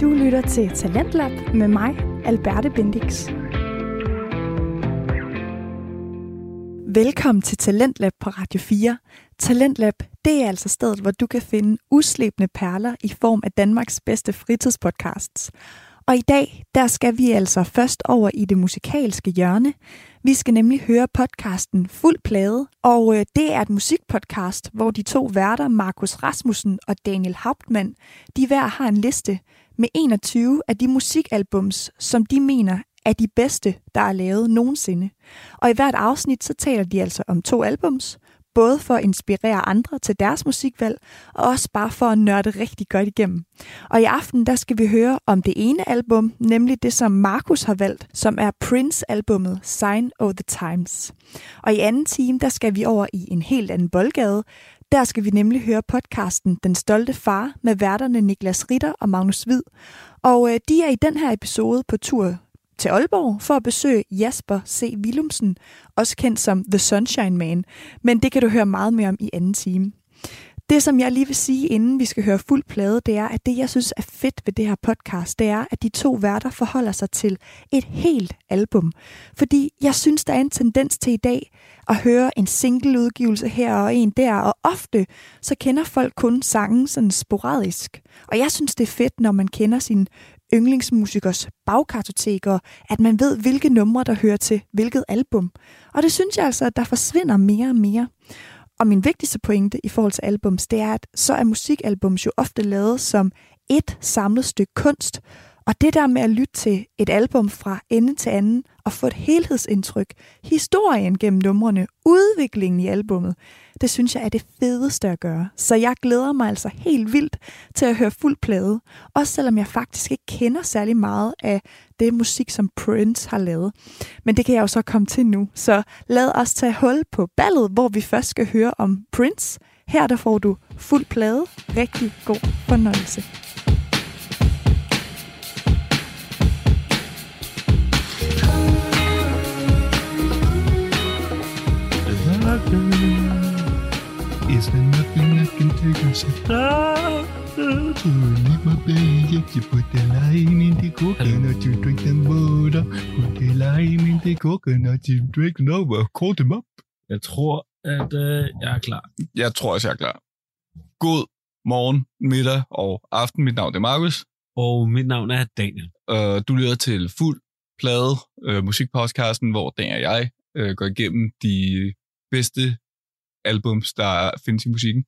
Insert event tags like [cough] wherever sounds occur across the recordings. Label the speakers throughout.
Speaker 1: Du lytter til Talentlab med mig, Alberte Bendix. Velkommen til Talentlab på Radio 4. Talentlab, det er altså stedet, hvor du kan finde uslebne perler i form af Danmarks bedste fritidspodcasts. Og i dag, der skal vi altså først over i det musikalske hjørne. Vi skal nemlig høre podcasten Fuld Plade, og øh, det er et musikpodcast, hvor de to værter, Markus Rasmussen og Daniel Hauptmann, de hver har en liste med 21 af de musikalbums, som de mener er de bedste, der er lavet nogensinde. Og i hvert afsnit, så taler de altså om to albums, både for at inspirere andre til deres musikvalg, og også bare for at nørde rigtig godt igennem. Og i aften, der skal vi høre om det ene album, nemlig det, som Markus har valgt, som er Prince-albummet Sign of the Times. Og i anden time, der skal vi over i en helt anden boldgade. Der skal vi nemlig høre podcasten Den Stolte Far med værterne Niklas Ritter og Magnus Hvid. Og øh, de er i den her episode på tur til Aalborg for at besøge Jasper C. Willumsen, også kendt som The Sunshine Man, men det kan du høre meget mere om i anden time. Det, som jeg lige vil sige, inden vi skal høre fuld plade, det er, at det, jeg synes er fedt ved det her podcast, det er, at de to værter forholder sig til et helt album. Fordi jeg synes, der er en tendens til i dag at høre en single udgivelse her og en der, og ofte så kender folk kun sangen sådan sporadisk. Og jeg synes, det er fedt, når man kender sin yndlingsmusikers bagkartoteker, at man ved, hvilke numre, der hører til hvilket album. Og det synes jeg altså, at der forsvinder mere og mere. Og min vigtigste pointe i forhold til albums, det er, at så er musikalbums jo ofte lavet som et samlet stykke kunst, og det der med at lytte til et album fra ende til anden og få et helhedsindtryk, historien gennem numrene, udviklingen i albummet, det synes jeg er det fedeste at gøre. Så jeg glæder mig altså helt vildt til at høre fuld plade, også selvom jeg faktisk ikke kender særlig meget af det musik, som Prince har lavet. Men det kan jeg jo så komme til nu. Så lad os tage hul på ballet, hvor vi først skal høre om Prince. Her der får du fuld plade. Rigtig god fornøjelse.
Speaker 2: Is there nothing I can take and say to leave my baby? You put the lime in the coconut, you drink them water. Put the lime in the coconut, you drink them over. Call them up.
Speaker 3: Jeg tror, at øh, jeg er klar.
Speaker 2: Jeg tror også, jeg er klar. God morgen, middag og aften. Mit navn er Markus.
Speaker 3: Og mit navn er Daniel.
Speaker 2: Uh, du lytter til fuld plade uh, musikpodcasten, hvor Dan og jeg uh, går igennem de bedste albums, der findes i musikken.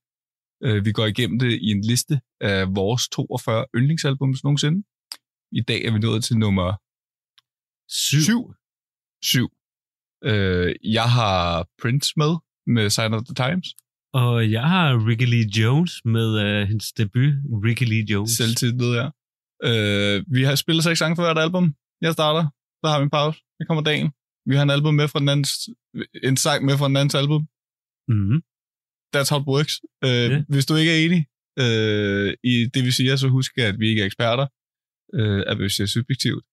Speaker 2: Uh, vi går igennem det i en liste af vores 42 yndlingsalbums nogensinde. I dag er vi nået til nummer
Speaker 3: Syv.
Speaker 2: 7. 7. Uh, jeg har Prince med, med Sign of the Times.
Speaker 3: Og jeg har Ricky Lee Jones med øh, hendes debut, Ricky Lee Jones.
Speaker 2: Selvtitlet, ja. Uh, vi har spillet seks sange for hvert album. Jeg starter, så har vi en pause. Så kommer dagen. Vi har en album med fra den andens, en sang med fra den andens album.
Speaker 3: Mm-hmm.
Speaker 2: That's how it works. Uh,
Speaker 3: Ja.
Speaker 2: Hvis du ikke er enig uh, i det, vi siger, så husk, at vi ikke er eksperter. Uh, at vi siger subjektivt.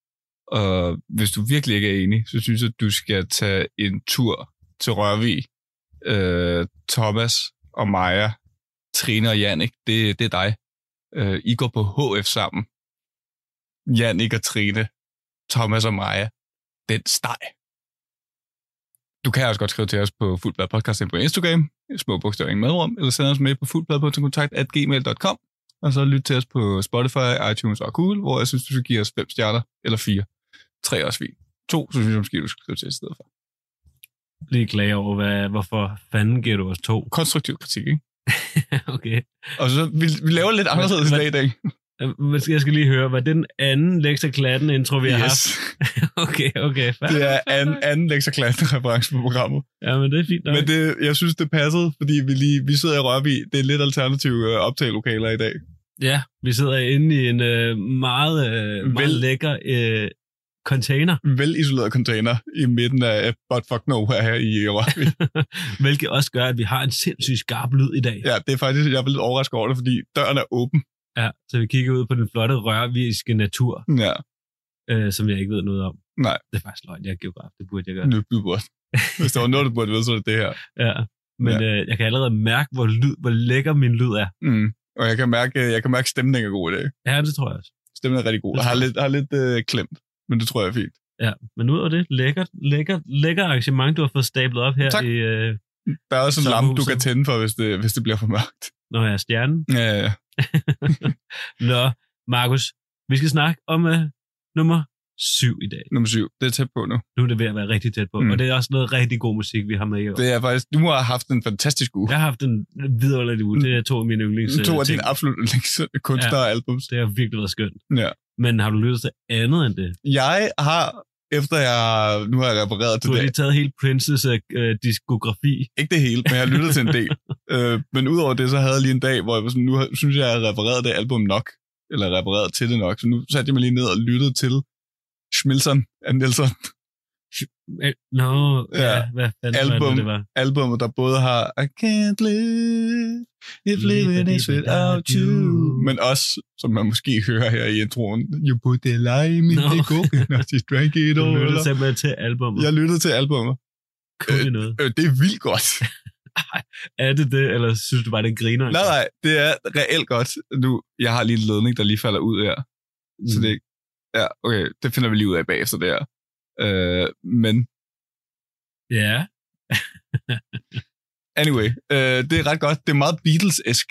Speaker 2: Og hvis du virkelig ikke er enig, så synes jeg, at du skal tage en tur til Rørvig. Uh, Thomas og Maja, Trine og Jannik, det, det er dig. Uh, I går på HF sammen. Jannik og Trine, Thomas og Maja. Den steg. Du kan også godt skrive til os på Fuldblad Podcast på Instagram, små bogstaver ingen madrum, eller sende os med på fuldblad.kontakt.gmail.com, og så lyt til os på Spotify, iTunes og Google, hvor jeg synes, du skal give os fem stjerner, eller fire. Tre er også fint. To, så synes jeg måske, du skal skrive til i stedet for.
Speaker 3: Lige klage over, hvad, hvorfor fanden giver du os to?
Speaker 2: Konstruktiv kritik, ikke? [laughs]
Speaker 3: okay.
Speaker 2: Og så, vi, vi laver lidt anderledes dag i dag.
Speaker 3: Øh, Jeg skal lige høre, var det den anden Lexa Klatten intro, vi har
Speaker 2: Yes.
Speaker 3: haft? [laughs] okay, okay. Fair.
Speaker 2: Det er anden, anden lektorklasse reference på programmet.
Speaker 3: Ja, men det er fint nok.
Speaker 2: Men det, jeg synes, det passede, fordi vi, lige, vi sidder i Rørvig. Det er lidt alternative øh, optagelokaler i dag.
Speaker 3: Ja, vi sidder inde i en øh, meget, øh, meget
Speaker 2: Vel-
Speaker 3: lækker øh, container, [laughs]
Speaker 2: Velisoleret container i midten af But Fuck Nowhere her i Rørvig. [laughs]
Speaker 3: hvilket også gør, at vi har en sindssygt skarp lyd i dag.
Speaker 2: ja, det er faktisk, jeg er lidt overrasket over det, fordi døren er åben.
Speaker 3: Ja, så vi kigger ud på den flotte rørviske natur,
Speaker 2: Ja,
Speaker 3: øh, som jeg ikke ved noget om.
Speaker 2: nej,
Speaker 3: Det er faktisk løgn, jeg er geograf, det burde jeg gøre.
Speaker 2: nu burde. Hvis der var noget, du burde vide, så er det det her.
Speaker 3: Ja. Men
Speaker 2: Ja.
Speaker 3: øh, jeg kan allerede mærke, hvor, lyd, hvor lækker min lyd er.
Speaker 2: Mm. Og jeg kan mærke, jeg kan mærke, at stemningen er god i dag.
Speaker 3: Ja, det tror jeg også.
Speaker 2: stemmen er rigtig god.
Speaker 3: Det
Speaker 2: Jeg har lidt, har lidt øh, klemt, men det tror jeg er fint.
Speaker 3: Ja, men ud af det, lækkert, lækkert, lækker arrangement, du har fået stablet op her
Speaker 2: Tak.
Speaker 3: i, øh,
Speaker 2: Der er også en lampe, du kan tænde for, hvis det, hvis det bliver for mørkt.
Speaker 3: Når jeg er stjernen.
Speaker 2: Ja, ja, ja. [laughs]
Speaker 3: Nå, Markus, vi skal snakke om uh, nummer syv i dag.
Speaker 2: Nummer syv. Det er tæt på nu.
Speaker 3: Nu er det ved at være rigtig tæt på,
Speaker 2: Mm.
Speaker 3: og det er også noget rigtig god musik, vi har med i år.
Speaker 2: Det er faktisk, du har haft en fantastisk uge.
Speaker 3: Jeg har haft en vidunderlig uge. Det er to af mine yndlings
Speaker 2: To af
Speaker 3: øh,
Speaker 2: dine absolut yndlings kunstnere og albums.
Speaker 3: Det har virkelig været skønt.
Speaker 2: Ja.
Speaker 3: Men har du lyttet til andet end det?
Speaker 2: Jeg har, efter jeg, nu har jeg repareret til
Speaker 3: Du har
Speaker 2: det,
Speaker 3: lige taget hele Princes øh, diskografi.
Speaker 2: ikke det hele, men jeg har lyttet til en del. [laughs] øh, men udover det, så havde jeg lige en dag, hvor jeg var sådan, nu har- synes jeg, jeg har repareret det album nok, eller repareret til det nok, så nu satte jeg mig lige ned og lyttede til Schmilson af Nelson,
Speaker 3: Øh, Nå, ja.
Speaker 2: Ja.
Speaker 3: ja, hvad fanden var
Speaker 2: Album.
Speaker 3: det, det var?
Speaker 2: albummet, der både har I can't live if living is without you, men også, som man måske hører her i introen, you put the lime in
Speaker 3: Nå.
Speaker 2: the coconut, [laughs] just drank it
Speaker 3: Du
Speaker 2: all.
Speaker 3: lyttede simpelthen til albummet.
Speaker 2: Jeg lyttede til albummet.
Speaker 3: Kunne det noget?
Speaker 2: Øh, det er vildt godt. [laughs]
Speaker 3: Er det det, eller synes du bare, det griner?
Speaker 2: nej, nej, det er reelt godt. Nu, jeg har lige en ledning, der lige falder ud her. Mm. Så det Ja, okay, det finder vi lige ud af bagefter det her. Øh, men
Speaker 3: Ja,
Speaker 2: anyway, øh, det er ret godt. Det er meget Beatles-esk,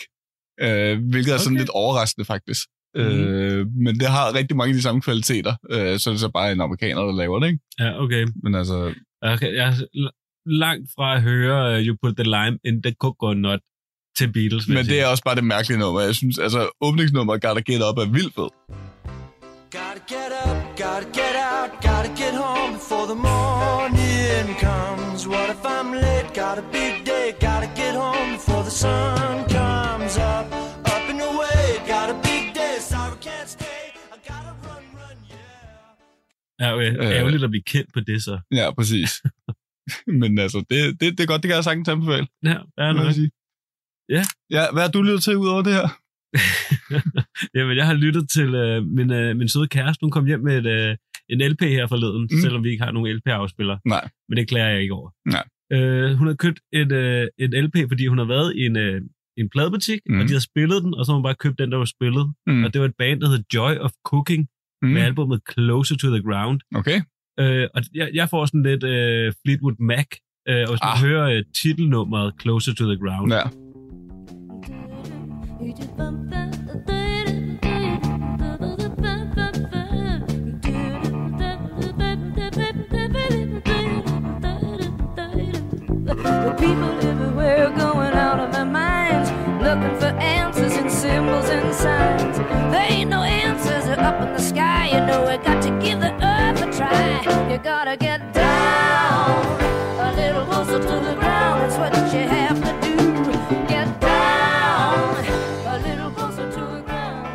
Speaker 2: øh, hvilket er sådan
Speaker 3: Okay.
Speaker 2: lidt overraskende faktisk. Mm. Øh, men det har rigtig mange af de samme kvaliteter, øh, så er det så bare en amerikaner, der laver det, ikke?
Speaker 3: ja, okay.
Speaker 2: Men altså,
Speaker 3: okay. Jeg er langt fra at høre uh, You Put the Lime in the Coconut til Beatles.
Speaker 2: men det er også bare det mærkelige nummer. Jeg synes, altså, åbningsnummeret Gotta Get Up er vildt fed.
Speaker 4: Gotta get up, gotta get out, gotta get home before the morning comes. What if I'm late? Got a big day, gotta get home before the sun comes up. Up and away, got a big day, sorry can't stay. I gotta run, run, yeah.
Speaker 3: Ja, okay.
Speaker 2: Øh.
Speaker 3: Ærgerligt at blive kendt på det, så.
Speaker 2: Ja, præcis. [laughs] men altså, det, det, det er godt, det kan jeg sagtens anbefale.
Speaker 3: Ja, er
Speaker 2: jeg
Speaker 3: noget.
Speaker 2: sige.
Speaker 3: Ja.
Speaker 2: Ja, hvad har du lyttet til ud over det her? [laughs]
Speaker 3: Jamen, jeg har lyttet til øh, min, øh, min søde kæreste. Hun kom hjem med et, øh, en LP her forleden,
Speaker 2: Mm.
Speaker 3: selvom vi ikke har nogen LP-afspiller.
Speaker 2: Nej.
Speaker 3: Men det klager jeg ikke over.
Speaker 2: Nej.
Speaker 3: Øh, hun har købt et, øh, et LP, fordi hun har været i en, øh, en pladebutik,
Speaker 2: Mm.
Speaker 3: og de har spillet den, og så har hun bare købt den, der var spillet.
Speaker 2: Mm.
Speaker 3: Og det var et band, der hed Joy of Cooking, mm. med albumet Closer to the Ground.
Speaker 2: Okay.
Speaker 3: Øh, og jeg, jeg får sådan lidt øh, Fleetwood Mac, øh, og hvis man
Speaker 2: Ah.
Speaker 3: hører øh, titelnummeret Closer to the Ground.
Speaker 2: Ja.
Speaker 5: The people everywhere going out of their minds, looking for answers in symbols and signs. There ain't no answers up in the sky. You know we got to give the earth a try. You gotta get down a little closer to the ground. That's what you have to do. Get down a little closer to the ground.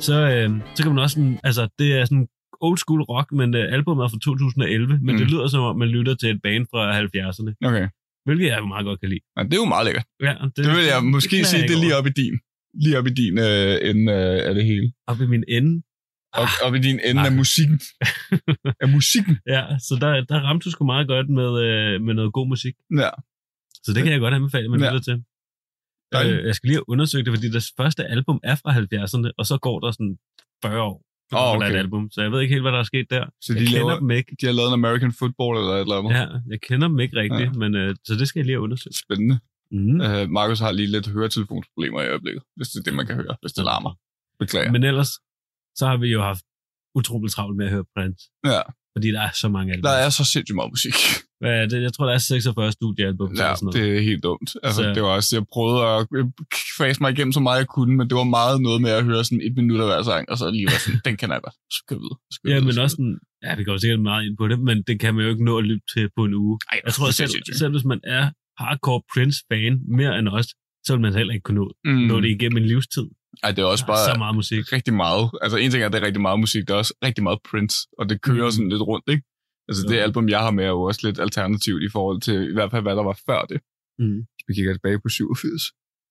Speaker 3: Så, øh, så kan man også altså det er sådan old school rock, men øh, albumet er fra 2011, men
Speaker 2: Mm.
Speaker 3: det lyder som om, man lytter til et band fra 70'erne,
Speaker 2: Okay.
Speaker 3: hvilket jeg jo meget godt kan lide.
Speaker 2: Ja, det er jo meget lækkert.
Speaker 3: Ja, det,
Speaker 2: Det vil jeg måske
Speaker 3: klager
Speaker 2: sige,
Speaker 3: jeg
Speaker 2: det er lige op i din. Lige op i din øh, ende øh, af det hele.
Speaker 3: Op i min ende.
Speaker 2: Op, op i din ende af
Speaker 3: Ah.
Speaker 2: musikken. [laughs] af musikken.
Speaker 3: Ja, så der, der ramte du sgu meget godt med, øh, med noget god musik.
Speaker 2: Ja.
Speaker 3: Så det kan jeg godt anbefale, man
Speaker 2: Ja.
Speaker 3: lytter til. Øh, jeg skal lige have undersøgt det, fordi deres første album er fra 70'erne, og så går der sådan 40 år.
Speaker 2: Åh,
Speaker 3: oh,
Speaker 2: okay.
Speaker 3: et album, så jeg ved ikke helt, hvad der er sket der.
Speaker 2: Så
Speaker 3: jeg
Speaker 2: de
Speaker 3: kender
Speaker 2: laver-
Speaker 3: dem ikke.
Speaker 2: De har lavet en American Football eller et eller andet.
Speaker 3: Ja, jeg kender dem ikke rigtigt,
Speaker 2: Ja.
Speaker 3: men øh, så det skal jeg lige have undersøgt.
Speaker 2: Spændende.
Speaker 3: Mm.
Speaker 2: Uh, Markus har lige lidt høretelefonsproblemer i øjeblikket, hvis det er det, man kan høre, hvis det larmer. Beklager.
Speaker 3: Men ellers, så har vi jo haft utroligt travlt med at høre Prince,
Speaker 2: ja,
Speaker 3: fordi der er så mange album.
Speaker 2: der er så sindssygt meget musik. [laughs]
Speaker 3: Er det? Jeg tror, der er 46 studiealbum.
Speaker 2: Ja,
Speaker 3: sådan noget.
Speaker 2: det er helt dumt. Altså,
Speaker 3: Så-
Speaker 2: det var også, jeg prøvede at øh, fase mig igennem så meget jeg kunne, men det var meget noget med at høre sådan et minut af hver sang, og så lige var sådan, [laughs] den kan jeg godt. Så vi videre. så
Speaker 3: Ja,
Speaker 2: videre,
Speaker 3: men
Speaker 2: så
Speaker 3: også sådan, ja, vi går sikkert meget ind på det, men det kan man jo ikke nå at lytte til på en uge.
Speaker 2: Ej,
Speaker 3: Jeg tror, selv, selv hvis man er hardcore Prince-fan mere end os, så vil man heller ikke kunne nå,
Speaker 2: Mm.
Speaker 3: nå det igennem en livstid.
Speaker 2: Ej, det er også bare
Speaker 3: så meget musik.
Speaker 2: rigtig meget. Altså, en ting er, at det er rigtig meget musik, der er også rigtig meget Prince, og det kører
Speaker 3: Mm.
Speaker 2: sådan lidt rundt, ikke? Altså,
Speaker 3: Jo.
Speaker 2: det album, jeg har med, er jo også lidt alternativt i forhold til, i hvert fald, hvad der var før det.
Speaker 3: Mm.
Speaker 2: Vi kigger tilbage på 87.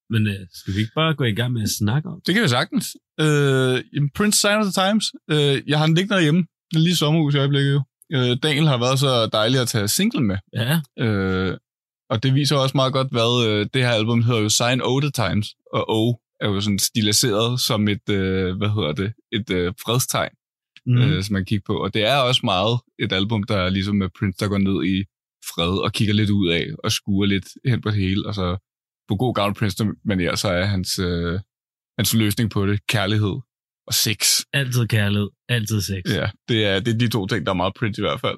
Speaker 3: Men øh, skal vi ikke bare gå i gang med at snakke om det?
Speaker 2: Det kan vi sagtens. Øh, Prince Sign of the Times. Øh, jeg har den liggende derhjemme. Er lige sommerhus i øjeblikket jo. Øh, Daniel har været så dejlig at tage single med.
Speaker 3: Ja,
Speaker 2: Øh, og det viser også meget godt, hvad øh, det her album hedder jo Sign O the Times. Og O er jo sådan stiliseret som et, øh, hvad hedder det, et øh, fredstegn,
Speaker 3: Mm.
Speaker 2: øh, som man kigger på. Og det er også meget et album, der er ligesom med Prince, der går ned i fred og kigger lidt ud af og skuer lidt hen på det hele. Og så på god gammel Prince manier, så er hans, øh, hans løsning på det kærlighed og sex.
Speaker 3: Altid kærlighed, altid sex.
Speaker 2: Ja, det er, det er de to ting, der er meget Prince i hvert fald.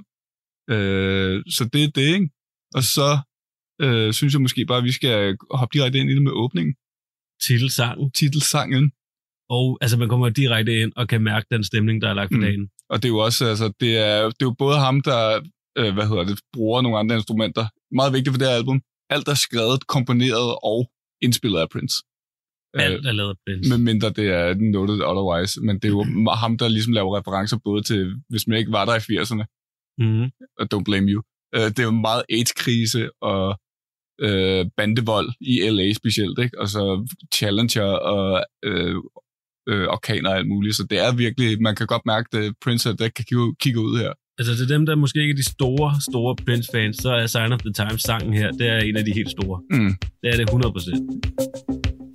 Speaker 2: Øh, så det er det, ikke? Og så øh, synes jeg måske bare, at vi skal hoppe direkte ind i det med åbningen.
Speaker 3: Titelsangen.
Speaker 2: Titelsangen.
Speaker 3: Og altså, man kommer direkte ind og kan mærke den stemning, der er lagt for
Speaker 2: Mm.
Speaker 3: dagen.
Speaker 2: Og det er jo også, altså, det er, det er jo både ham, der, øh, hvad hedder det, bruger nogle andre instrumenter. Meget vigtigt for det her album. Alt er skrevet, komponeret og indspillet af Prince.
Speaker 3: Alt er lavet af Prince.
Speaker 2: med mindre det er noted otherwise. Men det er jo ham, der ligesom laver referencer både til, hvis man ikke var der i 80'erne,
Speaker 3: Mm.
Speaker 2: og Don't Blame You. Øh, det er jo meget AIDS-krise og øh, bandevold i LA specielt, ikke? Og så Challenger og øh, øh, orkaner og alt muligt. Så det er virkelig, man kan godt mærke, at Prince der kan kigge, kigge ud her.
Speaker 3: Altså til dem, der måske ikke er de store, store Prince-fans, så er Sign of the Times sangen her, det er en af de helt store.
Speaker 2: Mm.
Speaker 3: Det er det 100%.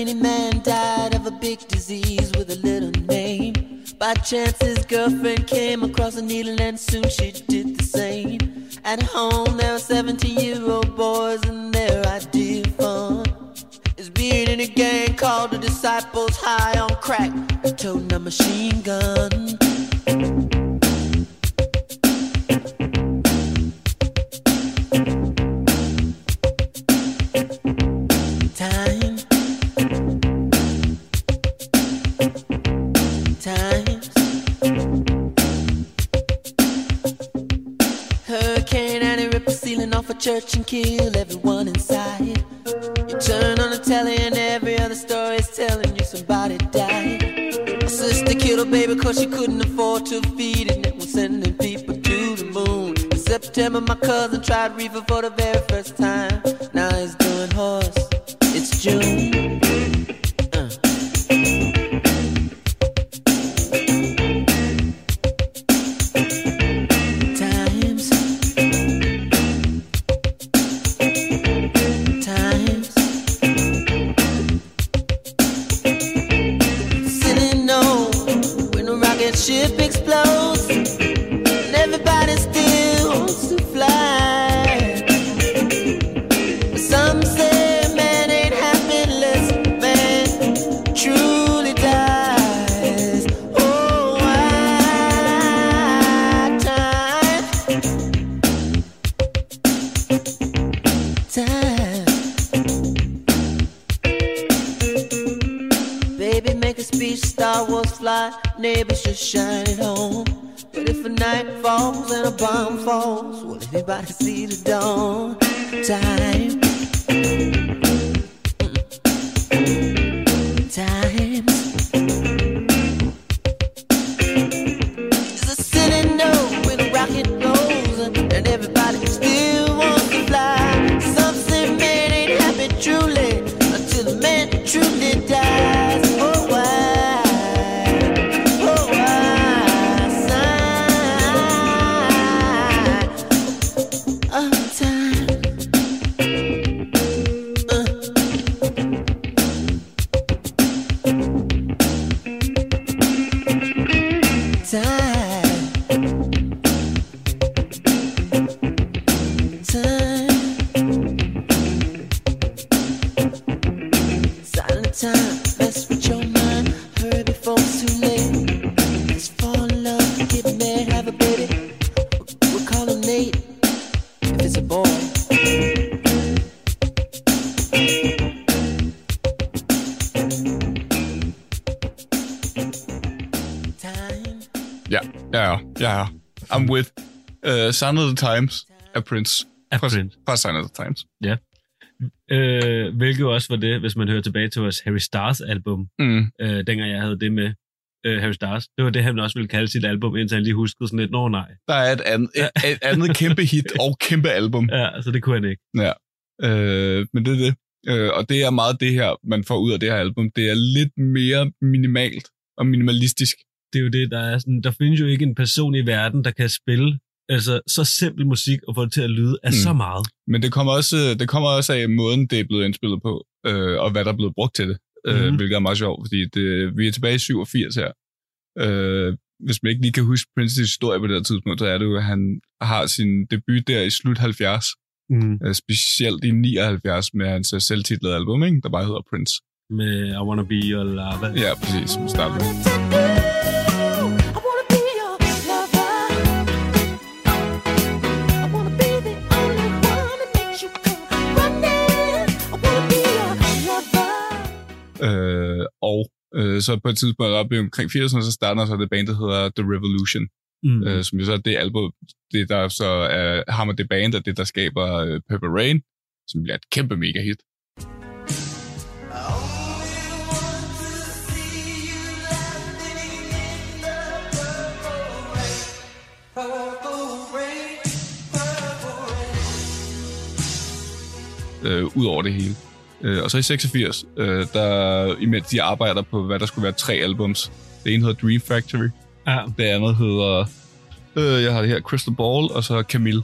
Speaker 6: Skinny man died of a big disease with a little name. By chance, his girlfriend came across a needle, and soon she did the same. At home, there were 17 year old boys, and their idea of fun is being in a gang called the Disciples High on Crack, toting a machine gun. Church and kill everyone inside. You turn on the telly and every other story is telling you somebody died. My sister killed her baby cause she couldn't afford to feed it was sending people to the moon. In September my cousin tried reefer for the very first time. Sign of
Speaker 2: the Times af Prince.
Speaker 3: Af
Speaker 2: Fra,
Speaker 3: Prince.
Speaker 2: fra Sign of the Times.
Speaker 3: Øh, hvilket også var det, hvis man hører tilbage til vores Harry Styles album,
Speaker 2: Mm.
Speaker 3: øh, dengang jeg havde det med. øh, Harry Styles. Det var det, han også ville kalde sit album, indtil han lige huskede sådan lidt, nå nej.
Speaker 2: Der er et andet, et, et andet kæmpe hit [laughs] og kæmpe album.
Speaker 3: Ja, så det kunne han ikke.
Speaker 2: Øh, men det er det. Øh, og det er meget det her, man får ud af det her album. Det er lidt mere minimalt og minimalistisk.
Speaker 3: Det er jo det, der er sådan, der findes jo ikke en person i verden, der kan spille altså, så simpel musik og få det til at lyde af
Speaker 2: Mm.
Speaker 3: så meget.
Speaker 2: Men det kommer også, det kommer også af måden, det er blevet indspillet på, øh, og hvad der er blevet brugt til det. Mm. Øh,
Speaker 3: Mhm.
Speaker 2: hvilket er meget sjovt, fordi det, vi er tilbage i 87 her. Øh, hvis man ikke lige kan huske Prince's historie på det her tidspunkt, så er det jo, at han har sin debut der i slut 70,
Speaker 3: Mm.
Speaker 2: øh, specielt i 79 med hans øh, selvtitlede album, ikke? der bare hedder Prince.
Speaker 3: Med I Wanna Be Your Lava.
Speaker 2: Ja, præcis, som starter med. Øh, så på et tidspunkt op i omkring 80'erne, så starter så det band, der hedder The Revolution,
Speaker 3: Mm.
Speaker 2: øh, som jo så er det album, det der så er ham og det band, og det der skaber øh, Purple Rain, som bliver et kæmpe mega hit. øh, ud over det hele. Øh, og så i 86, øh, der, imens de arbejder på, hvad der skulle være tre albums. Det ene hedder Dream Factory,
Speaker 3: Ja,
Speaker 2: det andet hedder, øh, jeg har det her, Crystal Ball, og så Camille.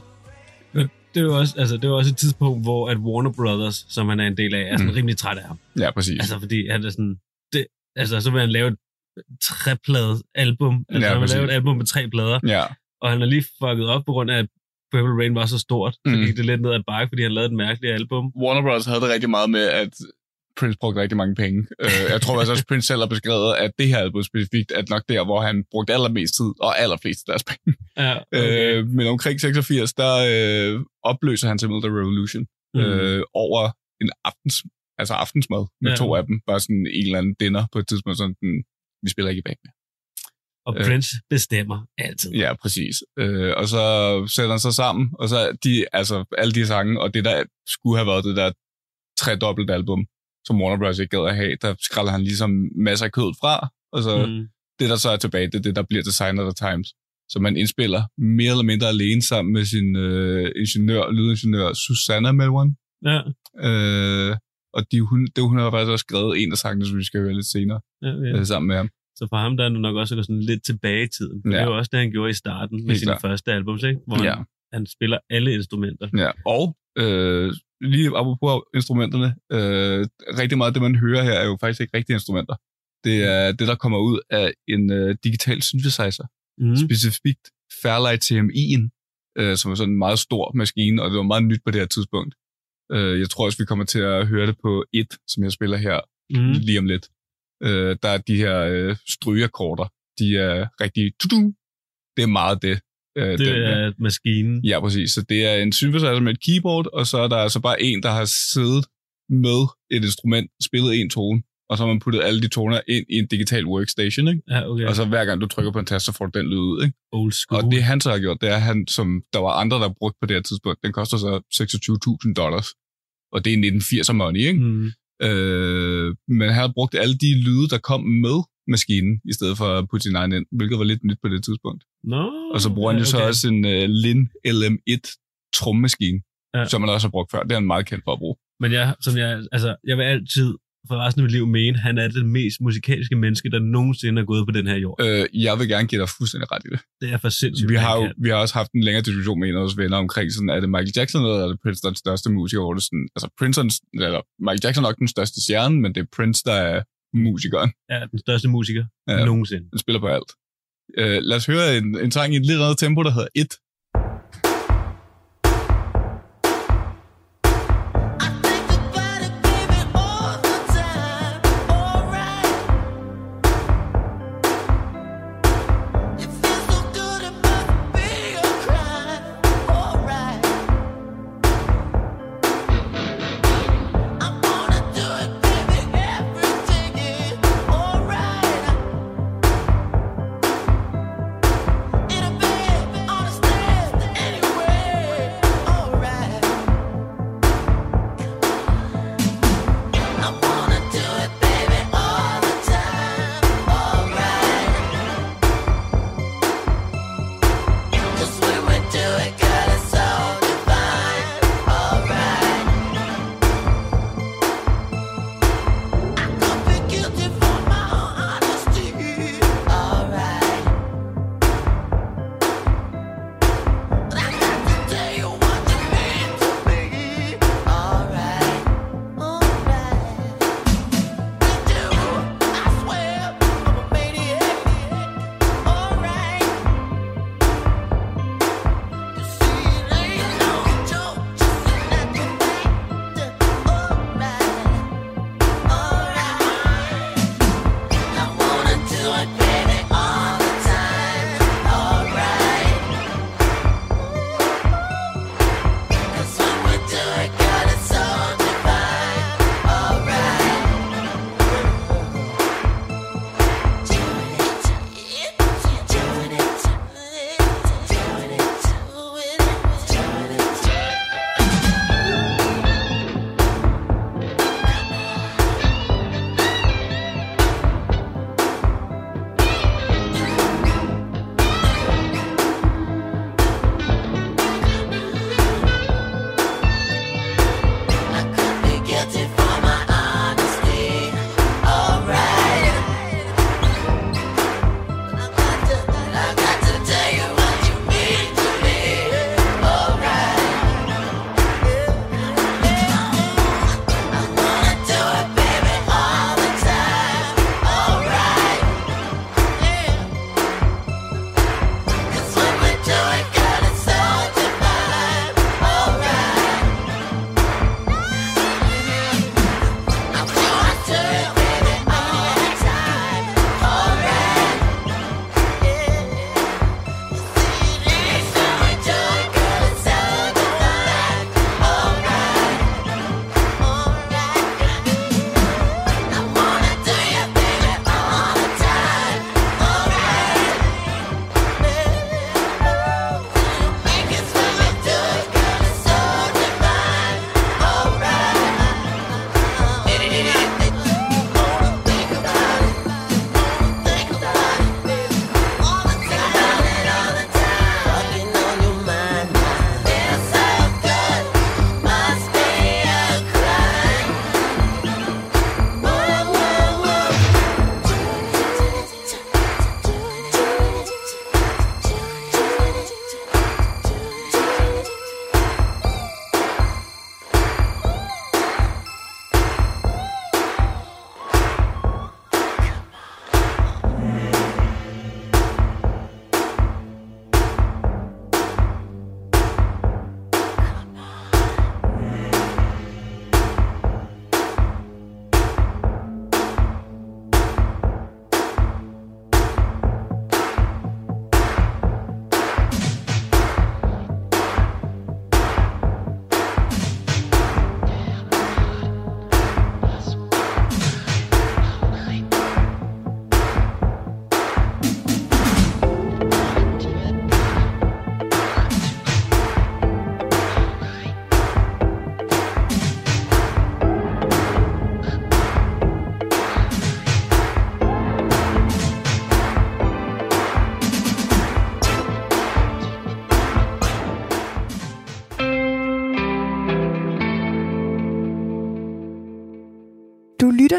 Speaker 3: det var også, altså, det var også et tidspunkt, hvor at Warner Brothers, som han er en del af, er sådan
Speaker 2: Mm.
Speaker 3: rimelig træt af ham.
Speaker 2: Ja, præcis.
Speaker 3: Altså, fordi han er sådan... Det, altså, så vil han lave et trepladet album. Altså,
Speaker 2: Ja,
Speaker 3: han vil lave et album med tre plader.
Speaker 2: Ja,
Speaker 3: Og han er lige fucket op på grund af, at Purple Rain var så stort. Så
Speaker 2: Mm.
Speaker 3: gik det lidt ned ad bakke, fordi han lavede et mærkeligt album.
Speaker 2: Warner Bros. havde det rigtig meget med, at Prince brugte rigtig mange penge. Øh, jeg tror også, at Prince selv har beskrevet, at det her album specifikt er nok der, hvor han brugte allermest tid og allerflest af deres penge.
Speaker 3: Ja, okay.
Speaker 2: Øh, men omkring 86, der øh, opløser han simpelthen The Revolution
Speaker 3: Mm.
Speaker 2: over en aftens, altså aftensmad med
Speaker 3: Ja.
Speaker 2: to af dem. Bare sådan en eller anden dinner på et tidspunkt, sådan, den, vi spiller ikke i bag med.
Speaker 3: Og
Speaker 2: øh.
Speaker 3: Prince bestemmer altid.
Speaker 2: Ja, præcis. Øh, og så sætter han sig sammen, og så de, altså alle de sange, og det der skulle have været det der tredobbelt album, som Warner Bros. ikke gad at have, der skralder han ligesom masser af kød fra, og så mm. Det, der så er tilbage, det er det, der bliver Design of the Times. Så man indspiller mere eller mindre alene sammen med sin øh, ingeniør, lydingeniør Susanna Melwan.
Speaker 3: Ja,
Speaker 2: Øh, og de, hun, det, hun har faktisk også skrevet en af sangene, som vi skal høre lidt senere,
Speaker 3: ja.
Speaker 2: ja. øh, sammen med ham.
Speaker 3: Så for ham der er det nok også at gå sådan lidt tilbage i tiden.
Speaker 2: Ja.
Speaker 3: Det er jo også det, han gjorde i starten med
Speaker 2: klart.
Speaker 3: første albums, ikke? hvor
Speaker 2: Ja.
Speaker 3: han, han spiller alle instrumenter.
Speaker 2: Ja, og øh, lige apropos instrumenterne, øh, rigtig meget af det, man hører her, er jo faktisk ikke rigtige instrumenter. Det er det, der kommer ud af en øh, digital synthesizer,
Speaker 3: Mm.
Speaker 2: specifikt Fairlight TMI'en, øh, som er sådan en meget stor maskine, og det var meget nyt på det her tidspunkt. Øh, jeg tror også, vi kommer til at høre det på et, som jeg spiller her
Speaker 3: mm.
Speaker 2: lige om lidt. Øh, der er de her øh, strygeakkorder, de er rigtig... tudu. Det er meget det. Øh,
Speaker 3: Det
Speaker 2: den,
Speaker 3: er maskinen.
Speaker 2: Ja, præcis. Så det er en synthesizer med et keyboard, og så er der altså bare en, der har siddet med et instrument, spillet en tone, og så har man puttet alle de toner ind i en digital workstation, ikke?
Speaker 3: Ja, okay.
Speaker 2: Og så hver gang du trykker på en tast, så får du den lyd ud, ikke?
Speaker 3: Old school.
Speaker 2: Og det han så har gjort, det er han, som der var andre, der brugte på det her tidspunkt, den koster så 26.000 dollars. Og det er 1980'er money, ikke?
Speaker 3: Mm.
Speaker 2: Øh, men han har brugt alle de lyde, der kom med maskinen, i stedet for at putte sin egen ind, hvilket var lidt nyt på det tidspunkt.
Speaker 3: Nå,
Speaker 2: Og så bruger han jo så også en uh, Lin LM1 trommemaskine,
Speaker 3: ja.
Speaker 2: som man også har brugt før. Det er han meget kendt for at bruge.
Speaker 3: Men jeg, som jeg, altså, jeg vil altid for resten af mit liv mene, han er det mest musikalske menneske, der nogensinde er gået på den her jord.
Speaker 2: Øh, jeg vil gerne give dig fuldstændig ret i det.
Speaker 3: Det er for sindssygt.
Speaker 2: Vi har, jo, vi har også haft en længere diskussion med en af vores venner omkring, sådan, er det Michael Jackson eller er det Prince, der er den største musiker? Hvor det sådan, altså Prince eller Michael Jackson er nok den største stjerne, men det er Prince, der er musikeren.
Speaker 3: Ja, den største musiker
Speaker 2: ja,
Speaker 3: nogensinde.
Speaker 2: Han spiller på alt. Øh, lad os høre en, en sang i et lidt andet tempo, der hedder
Speaker 1: 1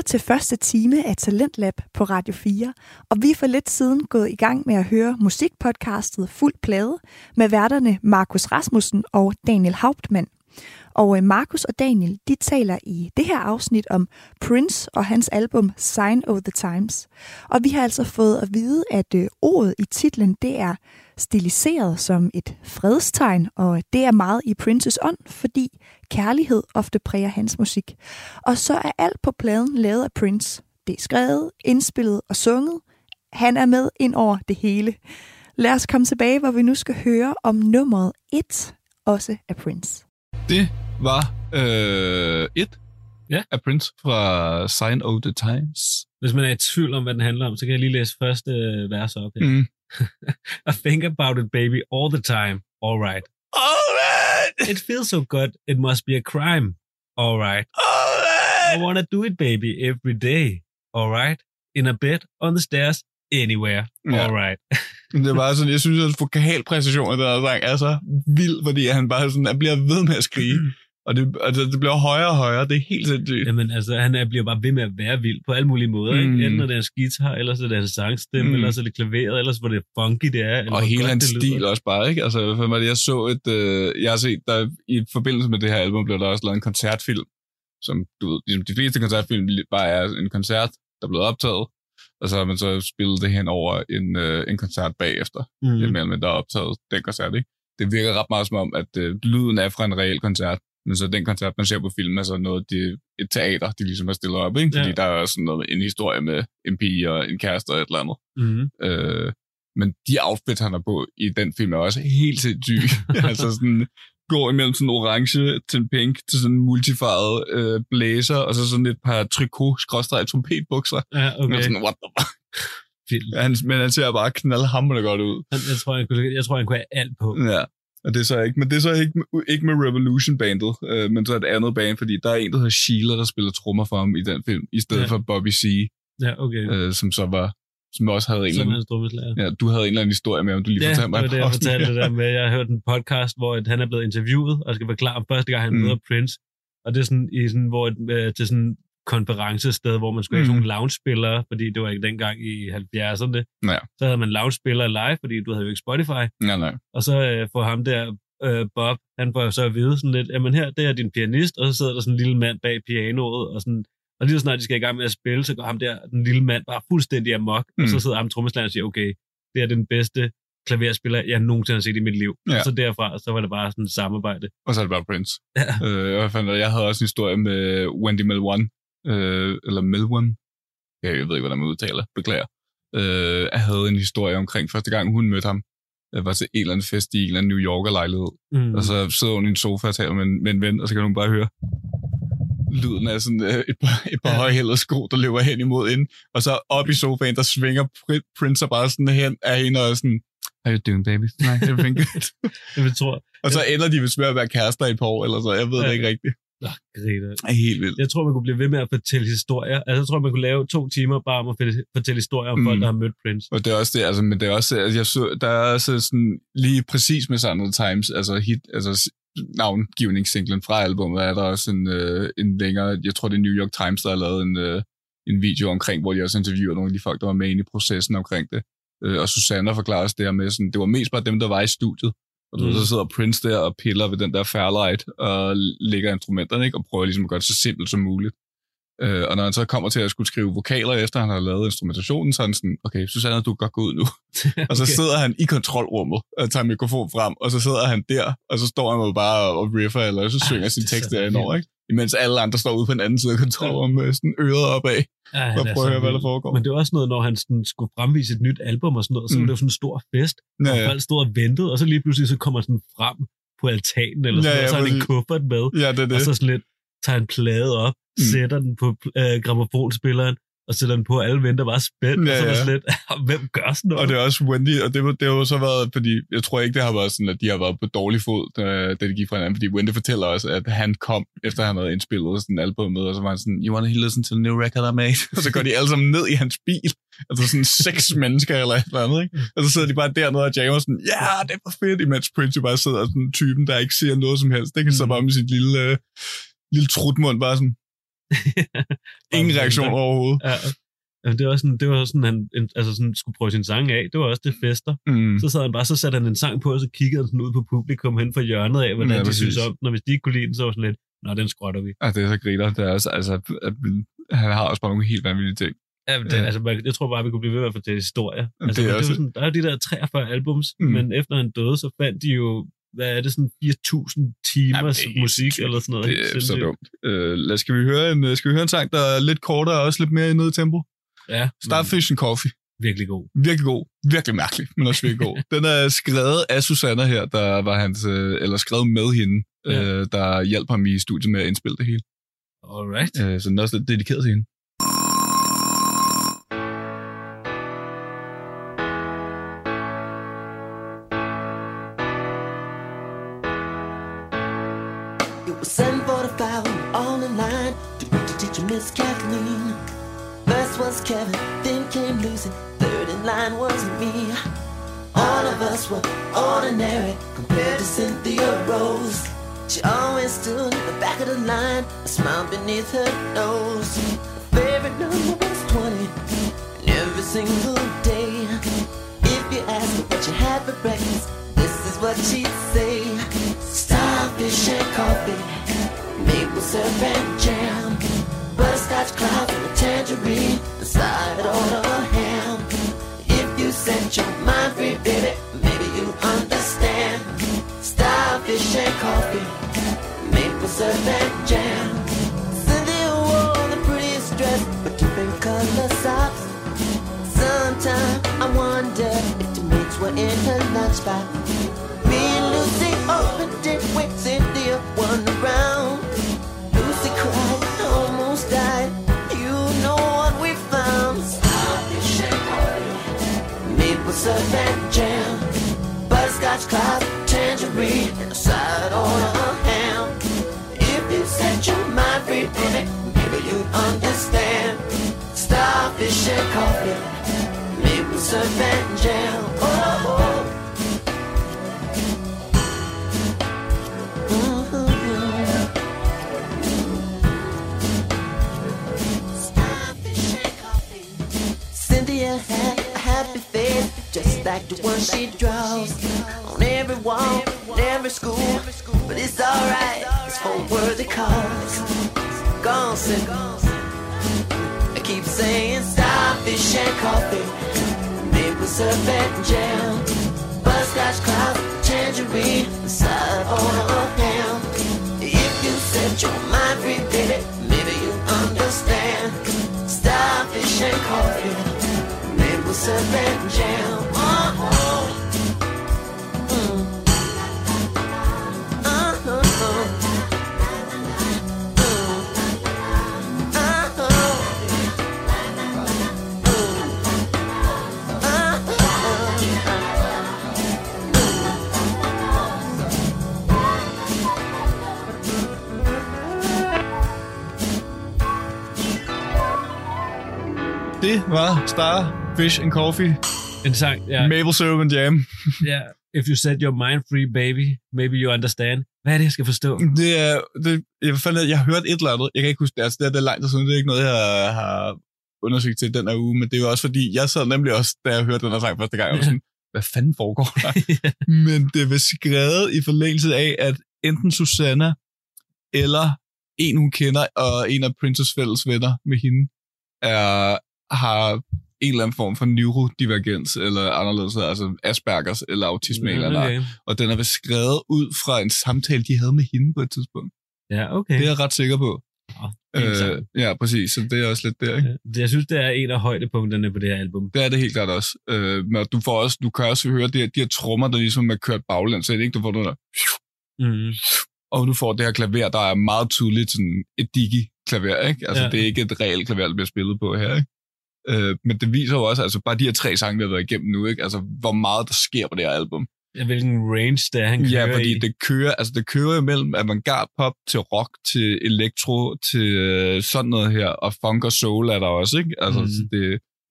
Speaker 1: til første time af Talentlab på Radio 4, og vi er for lidt siden gået i gang med at høre musikpodcastet Fuld Plade med værterne Markus Rasmussen og Daniel Hauptmann. Og øh, Markus og Daniel, de taler i det her afsnit om Prince og hans album Sign of the Times. Og vi har altså fået at vide, at øh, ordet i titlen, det er stiliseret som et fredstegn, og det er meget i Princes ånd, fordi kærlighed ofte præger hans musik. Og så er alt på pladen lavet af Prince. Det er skrevet, indspillet og sunget. Han er med ind over det hele. Lad os komme tilbage, hvor vi nu skal høre om nummeret 1, også af Prince.
Speaker 2: Det var øh, et
Speaker 3: Ja.
Speaker 2: af Prince fra Sign of the Times.
Speaker 3: Hvis man er i tvivl om, hvad den handler om, så kan jeg lige læse første øh, vers op her.
Speaker 2: Mm.
Speaker 3: I think about it, baby, all the time. All right.
Speaker 2: Alright!
Speaker 3: It feels so good. It must be a crime. All right. I
Speaker 2: Alright!
Speaker 3: wanna do it, baby, every day. All right. In a bed, on the stairs, anywhere.
Speaker 2: Ja.
Speaker 3: All right. [laughs]
Speaker 2: Det var sådan, jeg synes, at vokalpræcisionen af den sang er så vild, fordi han bare sådan, han bliver ved med at skrige. Og det, altså, det bliver højere og højere. Det er helt sindssygt.
Speaker 3: Jamen, altså, han er, bliver bare ved med at være vild på alle mulige måder.
Speaker 2: Mm.
Speaker 3: Ikke? Enten er det hans guitar, eller så er det hans sangstemme,
Speaker 2: Mm.
Speaker 3: eller så er det klaveret, eller så hvor det funky det er. Eller
Speaker 2: Og hele hans stil også bare, ikke? Altså, hvad var det, jeg så et... Øh, jeg har set, der i forbindelse med det her album, blev der også lavet en koncertfilm, som du ved, ligesom de fleste koncertfilm bare er en koncert, der er blevet optaget, og så har man så spillet det hen over en, øh, en koncert bagefter. Mm. imellem, der er optaget den koncert, ikke? Det virker ret meget som om, at øh, lyden er fra en reel koncert, men så den koncert, man ser på film, er så noget, de, et teater, de ligesom har stillet op, ikke? Fordi
Speaker 3: Ja.
Speaker 2: der er sådan noget, en historie med en pige og en kæreste og et eller andet.
Speaker 3: Mm.
Speaker 2: Øh, men de outfits, han har på i den film, er også helt sindssyge. [laughs] altså sådan, går imellem sådan orange til en pink, til sådan en multifarvet øh, blazer, og så sådan et par trikot skråstrej trompetbukser.
Speaker 3: Ja,
Speaker 2: Okay.
Speaker 3: okay.
Speaker 2: Sådan, what the fuck?
Speaker 3: Vildt.
Speaker 2: Han, men han ser bare knaldhamrende godt ud.
Speaker 3: Jeg, tror, han kunne, jeg tror, han kunne have alt på.
Speaker 2: Ja. Og det er så ikke, men det er så ikke, ikke med Revolution bandet, øh, men så et andet band, fordi der er en, der hedder Sheila, der spiller trommer for ham i den film, i stedet
Speaker 3: Ja.
Speaker 2: ja. for Bobby C,
Speaker 3: Ja, okay.
Speaker 2: øh, som så var, som også havde en eller anden, ja, du havde en eller anden historie med, om du lige
Speaker 3: Ja,
Speaker 2: fortalte mig.
Speaker 3: det var det, jeg fortalte det [laughs] der med. Jeg har hørt en podcast, hvor at han er blevet interviewet, og skal forklare om første gang, han
Speaker 2: Mm.
Speaker 3: møder Prince. Og det er sådan, i sådan, hvor, øh, til sådan konferencested, hvor man skulle have
Speaker 2: Mm.
Speaker 3: sådan nogle lounge-spillere, fordi det var ikke dengang i 70'erne.
Speaker 2: Ja.
Speaker 3: Så havde man lounge-spillere live, fordi du havde jo ikke Spotify.
Speaker 2: Ja, nej.
Speaker 3: Og så øh, får ham der, øh, Bob, han får så at vide sådan lidt, jamen her, det er din pianist, og så sidder der sådan en lille mand bag pianoet, og sådan, og lige så snart de skal i gang med at spille, så går ham der, den lille mand, bare fuldstændig amok, mm. og så
Speaker 2: Mm.
Speaker 3: sidder ham trommeslageren og siger, okay, det er den bedste klaverspiller, jeg nogensinde har set i mit liv.
Speaker 2: Ja.
Speaker 3: Og så derfra, så var det bare sådan et samarbejde.
Speaker 2: Og så er det bare Prince.
Speaker 3: Ja.
Speaker 2: Øh, jeg, fandt, jeg havde også en historie med Wendy Melwan, øh, eller Melwan. Jeg ved ikke, hvordan man udtaler. Beklager. Øh, havde en historie omkring første gang, hun mødte ham. Jeg var til en eller anden fest i en eller anden New Yorker-lejlighed.
Speaker 3: Mm.
Speaker 2: Og så sidder hun i en sofa og taler med en, med en ven, og så kan hun bare høre lyden af sådan øh, et par, et par
Speaker 3: Ja.
Speaker 2: højhældede sko, der løber hen imod hende. Og så op i sofaen, der svinger Pr- Prince bare sådan hen af hende og sådan, How you doing, baby? Nej, everything good. [laughs]
Speaker 3: Jeg tror,
Speaker 2: og så ender de vist med at være kærester i et par år, eller så. Jeg ved
Speaker 3: Ja.
Speaker 2: det ikke rigtigt.
Speaker 3: Nå, griner.
Speaker 2: Det er helt vildt.
Speaker 3: Jeg tror, man kunne blive ved med at fortælle historier. Altså, jeg tror, man kunne lave to timer bare om at fortælle- historier om mm. Folk, der har mødt Prince.
Speaker 2: Og det er også det, altså, men det er også, altså, jeg så, der er også sådan, lige præcis med the Times, altså hit, altså navngivningssinglen fra albumet, er der også en, øh, en længere, jeg tror det er New York Times, der har lavet en, øh, en video omkring, hvor de også interviewer nogle af de folk, der var med inde i processen omkring det. Øh, og Susanna forklarer også det her med, sådan, det var mest bare dem, der var i studiet. Og du
Speaker 3: Mm.
Speaker 2: så sidder Prince der og piller ved den der Fairlight og lægger instrumenterne, ikke? og prøver ligesom at gøre det så simpelt som muligt. Øh, og når han så kommer til at skulle skrive vokaler, efter han har lavet instrumentationen, så er han sådan, okay, Susanne, du kan godt gå ud nu. [laughs] Og så sidder han i kontrolrummet og tager mikrofonen frem, og så sidder han der, og så står han jo bare og riffer, eller så synger sin
Speaker 3: det er
Speaker 2: tekst derinde ikke? Imens alle andre står ude på den anden side af kontrolrummet med sådan øret opad,
Speaker 3: han
Speaker 2: og
Speaker 3: er
Speaker 2: prøver at høre, hvad der foregår.
Speaker 3: Men det var også noget, når han sådan skulle fremvise et nyt album og sådan noget, så mm. Var det jo sådan en stor fest,
Speaker 2: Ja,
Speaker 3: og
Speaker 2: ja.
Speaker 3: folk stod og ventede, og så lige pludselig så kommer sådan frem på altanen, eller sådan
Speaker 2: Ja,
Speaker 3: noget,
Speaker 2: ja,
Speaker 3: og så har han en kuffert med,
Speaker 2: ja, det er
Speaker 3: og
Speaker 2: det.
Speaker 3: så sådan lidt, tager en plade op, mm. Sætter den på øh, gramofonspilleren, og sætter den på, alle venter bare spændt,
Speaker 2: Ja,
Speaker 3: og så er lidt, [laughs] hvem gør sådan noget?
Speaker 2: Og det er også Wendy, og det, det har jo så været, fordi jeg tror ikke, det har været sådan, at de har været på dårlig fod, da, da de gik fra hinanden, fordi Wendy fortæller også, at han kom, efter han havde indspillet sådan album med, og så var han sådan, you want to listen to the new record I made? [laughs] og så går de alle sammen ned i hans bil, altså sådan seks [laughs] mennesker eller et eller andet, ikke? Og så sidder de bare dernede og jammer sådan, ja, yeah, det var fedt, imens Prince bare sidder sådan typen, der ikke siger noget som helst, det kan så
Speaker 3: Mm.
Speaker 2: bare med sit lille, øh, lille trutmund bare sådan, [laughs] Ingen reaktion overhovedet.
Speaker 3: Ja. Jamen, det var sådan, det var sådan, han altså sådan, skulle prøve sin sang af. Det var også det fester.
Speaker 2: Mm.
Speaker 3: Så sad han bare, så satte han en sang på, og så kiggede han sådan ud på publikum hen fra hjørnet af, hvordan
Speaker 2: Ja,
Speaker 3: de
Speaker 2: præcis.
Speaker 3: synes om. Og hvis de ikke kunne lide den, så var sådan lidt, nå, den skrotter vi.
Speaker 2: Ja, det er så griner. Det er også, altså, at, han har også bare nogle helt vanvittige ting.
Speaker 3: Ja, det,
Speaker 2: Ja.
Speaker 3: altså, man, jeg tror bare, vi kunne blive ved med at fortælle historier.
Speaker 2: Jamen,
Speaker 3: Altså,
Speaker 2: det er
Speaker 3: det er
Speaker 2: også-
Speaker 3: sådan, der er de der 43 albums,
Speaker 2: mm.
Speaker 3: men efter han døde, så fandt de jo, hvad er det, sådan 4.000 timers
Speaker 2: Jamen, det
Speaker 3: musik
Speaker 2: helt-
Speaker 3: eller sådan noget.
Speaker 2: Det er så dumt. Øh, lad, skal, vi høre en, skal vi høre en sang, der er lidt kortere og også lidt mere i tempo?
Speaker 3: Ja,
Speaker 2: Starfish and Coffee.
Speaker 3: virkelig god.
Speaker 2: Virkelig god. Virkelig mærkelig, men også virkelig god. [laughs] Den er skrevet af Susanna her, der var hans, øh, eller skrevet med hende,
Speaker 3: Ja.
Speaker 2: øh, der hjalp ham i studiet med at indspille det hele.
Speaker 3: Alright.
Speaker 2: Øh, så den er også lidt dedikeret til hende.
Speaker 6: Kevin, then came Lucy, third in line was me. All of us were ordinary compared to Cynthia Rose. She always stood at the back of the line, a smile beneath her nose. Her favorite number was 20, and every single day. If you ask her what you had for breakfast, this is what she'd say. Starfish and coffee, maple syrup and jam, butterscotch clouds and a tangerine, side on a ham. If you set your mind free, baby, maybe you understand. Starfish and coffee, maple syrup and jam. Cynthia wore the prettiest dress, but different color socks. Sometimes I wonder if the mates were in her lunchbox. Me and Lucy opened it when Cynthia won around. Maple syrup and jam, butterscotch clouds, tangerine, and a side on a ham. If you set your mind free, baby, maybe you understand. Starfish and coffee, maple syrup and jam. Just like the one she draws on every wall, in every school. But it's alright, it's for worthy cause. Cynthia. I keep saying starfish and coffee, maple syrup and jam, butterscotch cloud, tangerine, side on a ham. If you set your mind free, baby, maybe you understand. Starfish and coffee, maple jam. Oh,
Speaker 2: Det var Star, Fish and Coffee,
Speaker 3: En sang, ja.
Speaker 2: Maple Syrup and Jam.
Speaker 3: ja. If you set your mind free, baby, maybe you understand. Hvad er det, jeg skal forstå?
Speaker 2: Det er, det, jeg, fandt, jeg har hørt et eller andet, jeg kan ikke huske det, altså det er, det lang tid siden, det er ikke noget, jeg har undersøgt til den her uge, men det er jo også fordi, jeg sad nemlig også, da jeg hørte den her sang første gang, og var sådan, [laughs] hvad fanden foregår der? [laughs] men det var skrevet i forlængelse af, at enten Susanna eller en, hun kender, og en af Princess fælles venner med hende, er, har en eller anden form for neurodivergens, eller anderledes, altså Aspergers, eller autisme, eller noget.
Speaker 3: okay.
Speaker 2: Og den er vist skrevet ud fra en samtale, de havde med hende på et tidspunkt.
Speaker 3: Ja, okay.
Speaker 2: Det er jeg ret sikker på.
Speaker 3: Fint
Speaker 2: Øh, ja, præcis. Så det er også lidt der, ikke?
Speaker 3: Det- Jeg synes, det er en af højdepunkterne på det her album.
Speaker 2: Det er det helt klart også. Øh, men du, får også, du kan også høre de her, de her trommer, der ligesom er kørt baglæns, så det ikke, du får den der,
Speaker 3: Mm.
Speaker 2: og du får det her klaver, der er meget tydeligt sådan et digi-klaver, ikke? Altså,
Speaker 3: ja.
Speaker 2: det er ikke et reelt klaver, der bliver spillet på her, ikke? Øh, men det viser jo også, altså bare de her tre sange, vi har været igennem nu, ikke? Altså, hvor meget der sker på det her album.
Speaker 3: Ja, hvilken range det er, han kører
Speaker 2: Ja, fordi
Speaker 3: i.
Speaker 2: det kører, altså det kører jo mellem avantgarde pop til rock, til elektro, til øh, sådan noget her, og funk og soul er der også, ikke? Altså, mm. det,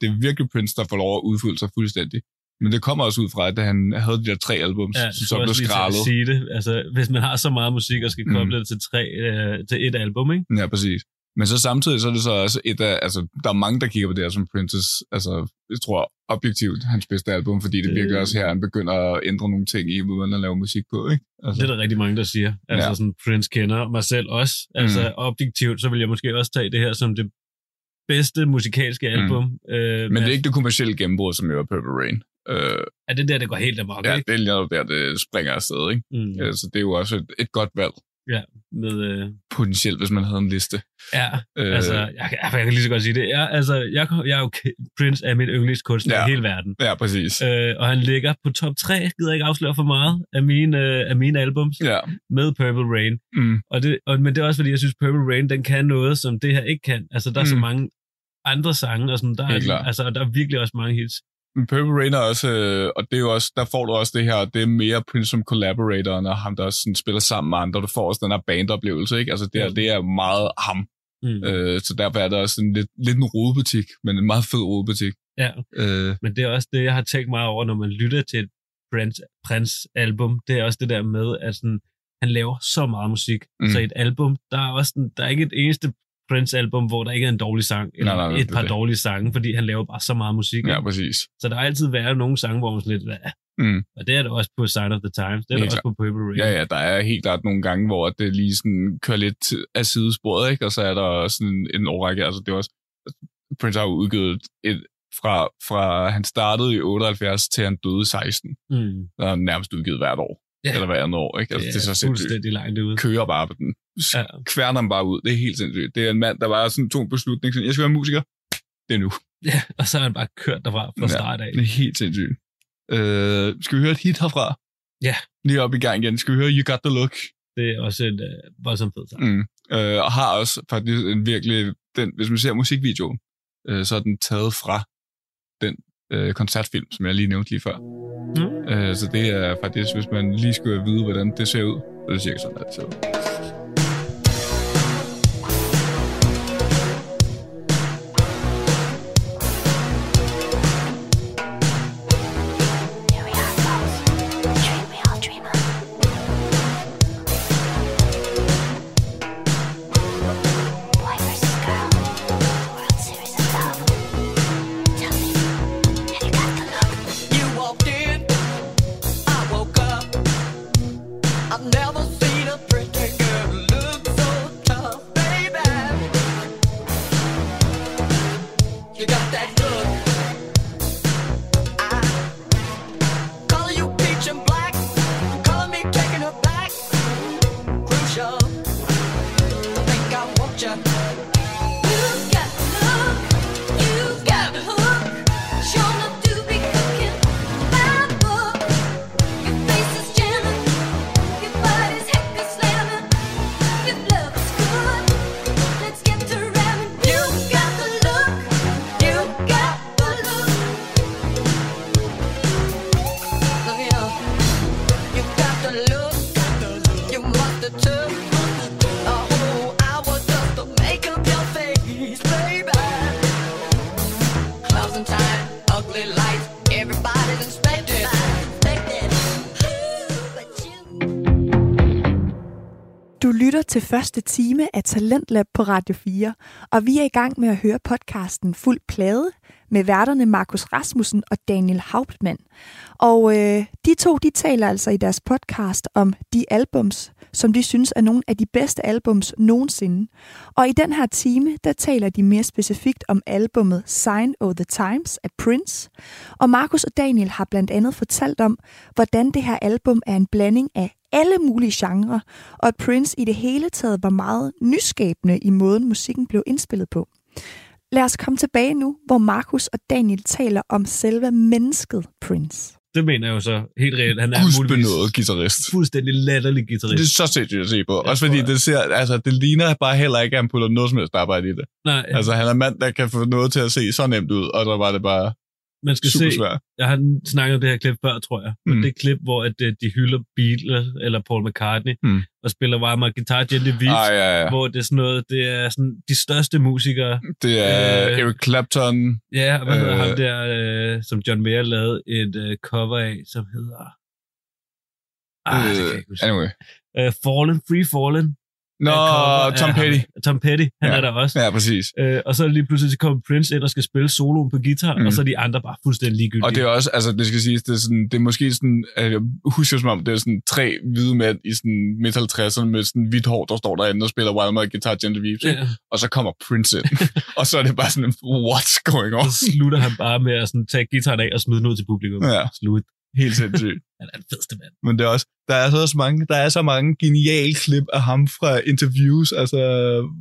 Speaker 2: det er virkelig Prince, der får lov at udfylde sig fuldstændig. Men det kommer også ud fra, at han havde de der tre albums,
Speaker 3: Ja,
Speaker 2: som så blev skrællet.
Speaker 3: sige det. Altså, hvis man har så meget musik og skal
Speaker 2: Mm.
Speaker 3: koble det til, tre, øh, til et album, ikke?
Speaker 2: Ja, præcis. Men så samtidig så er det så også et af, altså, der er mange, der kigger på det her som Princess, altså, jeg tror objektivt hans bedste album, fordi det
Speaker 3: Det-
Speaker 2: virkelig også her, han begynder at ændre nogle ting i, måden at lave musik på, ikke? Altså,
Speaker 3: Det er der rigtig mange, der siger. Altså
Speaker 2: Ja.
Speaker 3: sådan, Prince kender mig selv også. Altså
Speaker 2: Mm.
Speaker 3: objektivt, så vil jeg måske også tage det her som det bedste musikalske album. Mm. Øh,
Speaker 2: men det er ikke det kommercielle gennembrud, som jo er Purple Rain. Øh,
Speaker 3: Er det der, det går helt amok,
Speaker 2: ja,
Speaker 3: ikke?
Speaker 2: det er der, det springer afsted, ikke?
Speaker 3: Mm.
Speaker 2: Mm. Så det er jo også et, et godt valg,
Speaker 3: Med, øh,
Speaker 2: potentielt, hvis man havde en liste.
Speaker 3: ja,
Speaker 2: Øh,
Speaker 3: altså, jeg, kan- jeg kan lige så godt sige det. Jeg, altså, jeg, jeg er jo Prince er min yndlingskunstner
Speaker 2: Ja.
Speaker 3: i hele verden.
Speaker 2: Ja, præcis.
Speaker 3: Øh, og han ligger på top 3, gider jeg ikke afsløre for meget, af mine, øh, af mine albums
Speaker 2: Ja.
Speaker 3: med Purple Rain.
Speaker 2: Mm.
Speaker 3: Og det, og, men det er også fordi, jeg synes, Purple Rain, den kan noget, som det her ikke kan. Altså, der er mm. så mange andre sange, og sådan, der, er, altså, og der er virkelig også mange hits.
Speaker 2: Men Purple Rain er også, øh, og det er jo også, der får du også det her, det er mere Prince som collaborator, og ham, der også sådan, spiller sammen med andre. Du får også den her bandoplevelse, ikke? Altså det, er,
Speaker 3: Mm.
Speaker 2: det er meget ham.
Speaker 3: Mm.
Speaker 2: Øh, så derfor er det også en lidt, lidt en rodebutik, men en meget fed rodebutik.
Speaker 3: Ja,
Speaker 2: Øh,
Speaker 3: men det er også det, jeg har tænkt meget over, når man lytter til et Prince, Prince album. Det er også det der med, at sådan, han laver så meget musik.
Speaker 2: Mm.
Speaker 3: Så et album, der er også sådan, der er ikke et eneste Prince-album, hvor der ikke er en dårlig sang, eller
Speaker 2: Nej, nej,
Speaker 3: et
Speaker 2: det
Speaker 3: par
Speaker 2: det.
Speaker 3: dårlige sange, fordi han laver bare så meget musik.
Speaker 2: ja, præcis.
Speaker 3: Så der har altid været nogle sange, hvor man sådan lidt, hvad?
Speaker 2: Mm.
Speaker 3: Og det er det også på Sign of the Times, det er det
Speaker 2: Helt
Speaker 3: også på Purple Rain.
Speaker 2: Ja, ja, der er helt klart nogle gange, hvor det lige sådan kører lidt af sidesporet, ikke? Og så er der sådan en, årrække, altså det er også, Prince har jo udgivet et, fra, fra han startede i 78 til han døde i 16.
Speaker 3: Mm.
Speaker 2: Der er nærmest udgivet hvert år.
Speaker 3: Ja.
Speaker 2: Eller hver andet år, ikke? Altså, det, er så sindssygt. Kører bare på den.
Speaker 3: Ja.
Speaker 2: Kværner ham bare ud. Det er helt sindssygt. Det er en mand, der bare sådan tog en beslutning. Sådan, jeg skal være musiker. Det er nu.
Speaker 3: Ja, og så har han bare kørt derfra fra start af.
Speaker 2: Det er helt sindssygt. Øh, skal vi høre et hit herfra?
Speaker 3: Ja.
Speaker 2: Lige op i gang igen. Skal vi høre You Got The Look?
Speaker 3: Det er også en uh, voldsomt fed sang.
Speaker 2: Mm. Øh, og har også faktisk en virkelig, den, hvis man ser musikvideoen, øh, så er den taget fra den øh, koncertfilm, som jeg lige nævnte lige før.
Speaker 3: Mm.
Speaker 2: Øh, så det er faktisk, hvis man lige skulle vide, hvordan det ser ud, så er det cirka sådan, at det ser ud.
Speaker 1: til første time af Talentlab på Radio 4, og vi er i gang med at høre podcasten Fuld Plade med værterne Markus Rasmussen og Daniel Hauptmann. Og øh, de to, de taler altså i deres podcast om de albums, som de synes er nogle af de bedste albums nogensinde. Og i den her time, der taler de mere specifikt om albummet Sign of the Times af Prince. Og Markus og Daniel har blandt andet fortalt om, hvordan det her album er en blanding af alle mulige genrer, og at Prince i det hele taget var meget nyskabende i måden, musikken blev indspillet på. Lad os komme tilbage nu, hvor Markus og Daniel taler om selve mennesket Prince.
Speaker 3: Det mener jeg jo så helt reelt. Han er
Speaker 2: Gudsbenået guitarist.
Speaker 3: fuldstændig latterlig
Speaker 2: Det er
Speaker 3: guitarist.
Speaker 2: så sindssygt at se på.
Speaker 3: Jeg
Speaker 2: Også fordi det ser, altså det ligner bare heller ikke, at han putter noget som helst arbejde i det.
Speaker 3: Nej,
Speaker 2: Altså han er mand, der kan få noget til at se så nemt ud, og der var det bare
Speaker 3: man skal
Speaker 2: super
Speaker 3: se,
Speaker 2: svært.
Speaker 3: jeg har snakket om det her klip før, tror jeg. Men
Speaker 2: Mm.
Speaker 3: det klip, hvor at, øh, de hylder Beatles eller Paul McCartney,
Speaker 2: Mm.
Speaker 3: og spiller Weimar Guitar Gently Weeps,
Speaker 2: Ah, ja, ja.
Speaker 3: hvor det er sådan noget, det er sådan de største musikere.
Speaker 2: Det er
Speaker 3: Øh,
Speaker 2: Eric Clapton.
Speaker 3: Ja, og hvad hedder
Speaker 2: Øh.
Speaker 3: ham der, øh, som John Mayer lavede et øh, cover af, som hedder... Ah,
Speaker 2: Øh, anyway.
Speaker 3: Uh, Fallen, Free Fallen.
Speaker 2: Nå,
Speaker 3: cover
Speaker 2: Tom Petty.
Speaker 3: ham. Tom Petty, han
Speaker 2: Ja.
Speaker 3: er der også.
Speaker 2: Ja, præcis.
Speaker 3: Øh, og så lige pludselig så kommer Prince ind og skal spille soloen på guitar,
Speaker 2: Mm.
Speaker 3: mm. og så er de andre bare fuldstændig ligegyldige.
Speaker 2: Og det er også, altså det skal siges, det er, sådan, det er måske sådan, jeg husker som om, det er sådan tre hvide mænd i sådan midt 50'erne med sådan hvidt hår, der står derinde og spiller Wild Mother Guitar Genevieve, ja.
Speaker 3: ja.
Speaker 2: og så kommer Prince ind, [laughs] og så er det bare sådan, what's going on?
Speaker 3: Så slutter han bare med at sådan, tage gitaren af og smide den ud til publikum.
Speaker 2: Ja.
Speaker 3: Slut.
Speaker 2: Helt sindssygt. [laughs]
Speaker 3: Han er den fedeste mand.
Speaker 2: Men det er også, der er så også mange, der er så mange geniale klip af ham fra interviews, altså,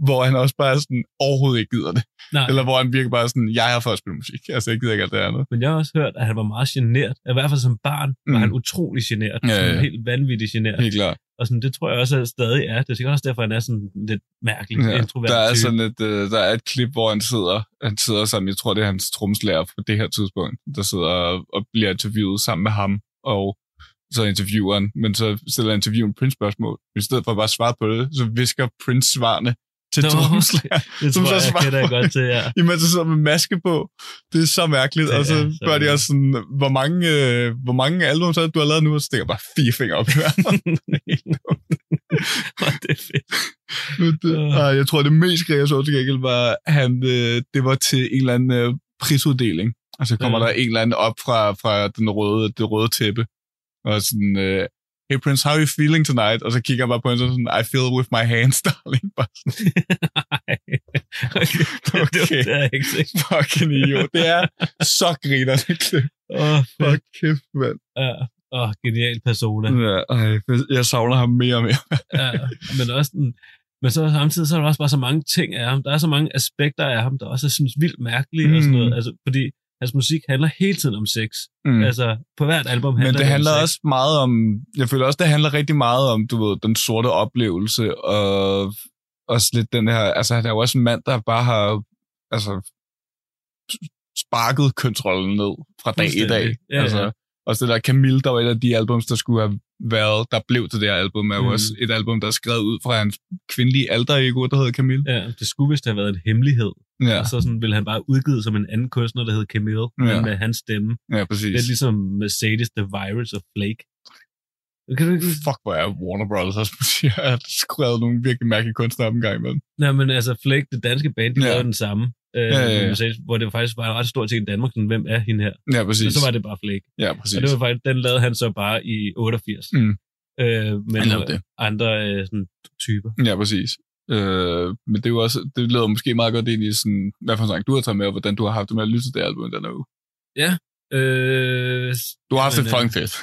Speaker 2: hvor han også bare sådan overhovedet ikke gider det.
Speaker 3: Nej,
Speaker 2: Eller hvor han virker bare sådan, jeg er her for at spille musik. Altså, jeg gider ikke alt det andet.
Speaker 3: men jeg har også hørt, at han var meget genert. I hvert fald som barn var
Speaker 2: Mm.
Speaker 3: han utrolig genert.
Speaker 2: Ja,
Speaker 3: Sådan
Speaker 2: ja.
Speaker 3: Helt vanvittigt genert.
Speaker 2: Helt klart.
Speaker 3: Og sådan, det tror jeg også at stadig er. Det er sikkert også derfor, han er sådan lidt mærkelig, ja, introvert
Speaker 2: der er
Speaker 3: type.
Speaker 2: sådan et, øh, der er et klip, hvor han sidder, han sidder sammen, jeg tror, det er hans tromslærer på det her tidspunkt, der sidder og, og bliver interviewet sammen med ham, og så interviewer han, men så stiller interviewen Prince spørgsmål. I stedet for bare at svare på det, så visker Prince svarene til
Speaker 3: Nå,
Speaker 2: tromslærer. [laughs]
Speaker 3: Det [laughs] tror jeg, jeg kender godt til, ja.
Speaker 2: Imens han sidder med maske på. Det er så mærkeligt.
Speaker 3: Det
Speaker 2: og så
Speaker 3: er så
Speaker 2: spørger de også sådan, hvor mange, øh, hvor mange album så er du har lavet nu? Og så stikker bare fire fingre op i [laughs]
Speaker 3: det er fedt.
Speaker 2: Det,
Speaker 3: Øh.
Speaker 2: jeg tror, det mest skrev, jeg så til gengæld, var, han, øh, det var til en eller anden øh, prisuddeling. Og så kommer
Speaker 3: Ja.
Speaker 2: der en eller anden op fra, fra den røde, det røde tæppe. Og sådan, øh, hey Prince, how are you feeling tonight? Og så kigger jeg bare på hende og sådan, I feel with my hands, [laughs] darling. Bare sådan,
Speaker 3: Nej. [laughs] Okay. Det,
Speaker 2: Okay.
Speaker 3: det, er ikke sikker.
Speaker 2: fucking idiot. Det er så griner det klip.
Speaker 3: Åh, fedt.
Speaker 2: Fuck kæft, mand.
Speaker 3: Ja. Åh, genial persona.
Speaker 2: Ja, ej, jeg savner ham mere og mere.
Speaker 3: Ja, men også den, men så samtidig så er der også bare så mange ting af ham. Der er så mange aspekter af ham, der også er synes vildt mærkelige mm. og sådan
Speaker 2: Mm.
Speaker 3: noget. Altså, fordi hans musik handler hele tiden om sex.
Speaker 2: Mm.
Speaker 3: Altså, på hvert album handler
Speaker 2: Men det handler
Speaker 3: om sex.
Speaker 2: også meget om, jeg føler også, det handler rigtig meget om, du ved, den sorte oplevelse, og også lidt den her, altså han er jo også en mand, der bare har, altså, sparket kønsrollen ned fra dag i dag.
Speaker 3: Ja,
Speaker 2: altså,
Speaker 3: ja.
Speaker 2: Også det der Camille, der var et af de albums, der skulle have været, der blev til det her album, er jo
Speaker 3: Mm.
Speaker 2: også et album, der er skrevet ud fra hans kvindelige alter ego, der hedder Camille.
Speaker 3: Ja, det skulle vist have været en hemmelighed. Ja. Og så sådan, ville han bare udgivet som en anden kunstner, der hed Camille, ja. Med hans stemme.
Speaker 2: ja præcis.
Speaker 3: Det er ligesom Mercedes The Virus og Flake. Kan du ikke...
Speaker 2: Fuck, hvor er Warner Brothers også siger, at skrevet nogle virkelig mærkelige kunstnere op en gang imellem.
Speaker 3: Nej, men altså Flake, det danske band, de
Speaker 2: ja.
Speaker 3: lavede den samme. Øh,
Speaker 2: Ja, ja, ja.
Speaker 3: Hvor det faktisk var en ret stor ting i Danmark, sådan, hvem er hende her?
Speaker 2: Ja, præcis.
Speaker 3: Men så var det bare Flake.
Speaker 2: Ja, præcis.
Speaker 3: Og det var faktisk, den lavede han så bare i 88.
Speaker 2: Mm.
Speaker 3: Øh,
Speaker 2: det.
Speaker 3: andre øh, sådan, typer.
Speaker 2: Ja, præcis. Øh, men det er jo også, det leder måske meget godt ind i sådan, hvad for en sang du har taget med, og hvordan du har haft det med at lytte til det album den her uge.
Speaker 3: Øh,
Speaker 2: Du har haft
Speaker 3: Men,
Speaker 2: det
Speaker 3: øh,
Speaker 2: fucking fedt.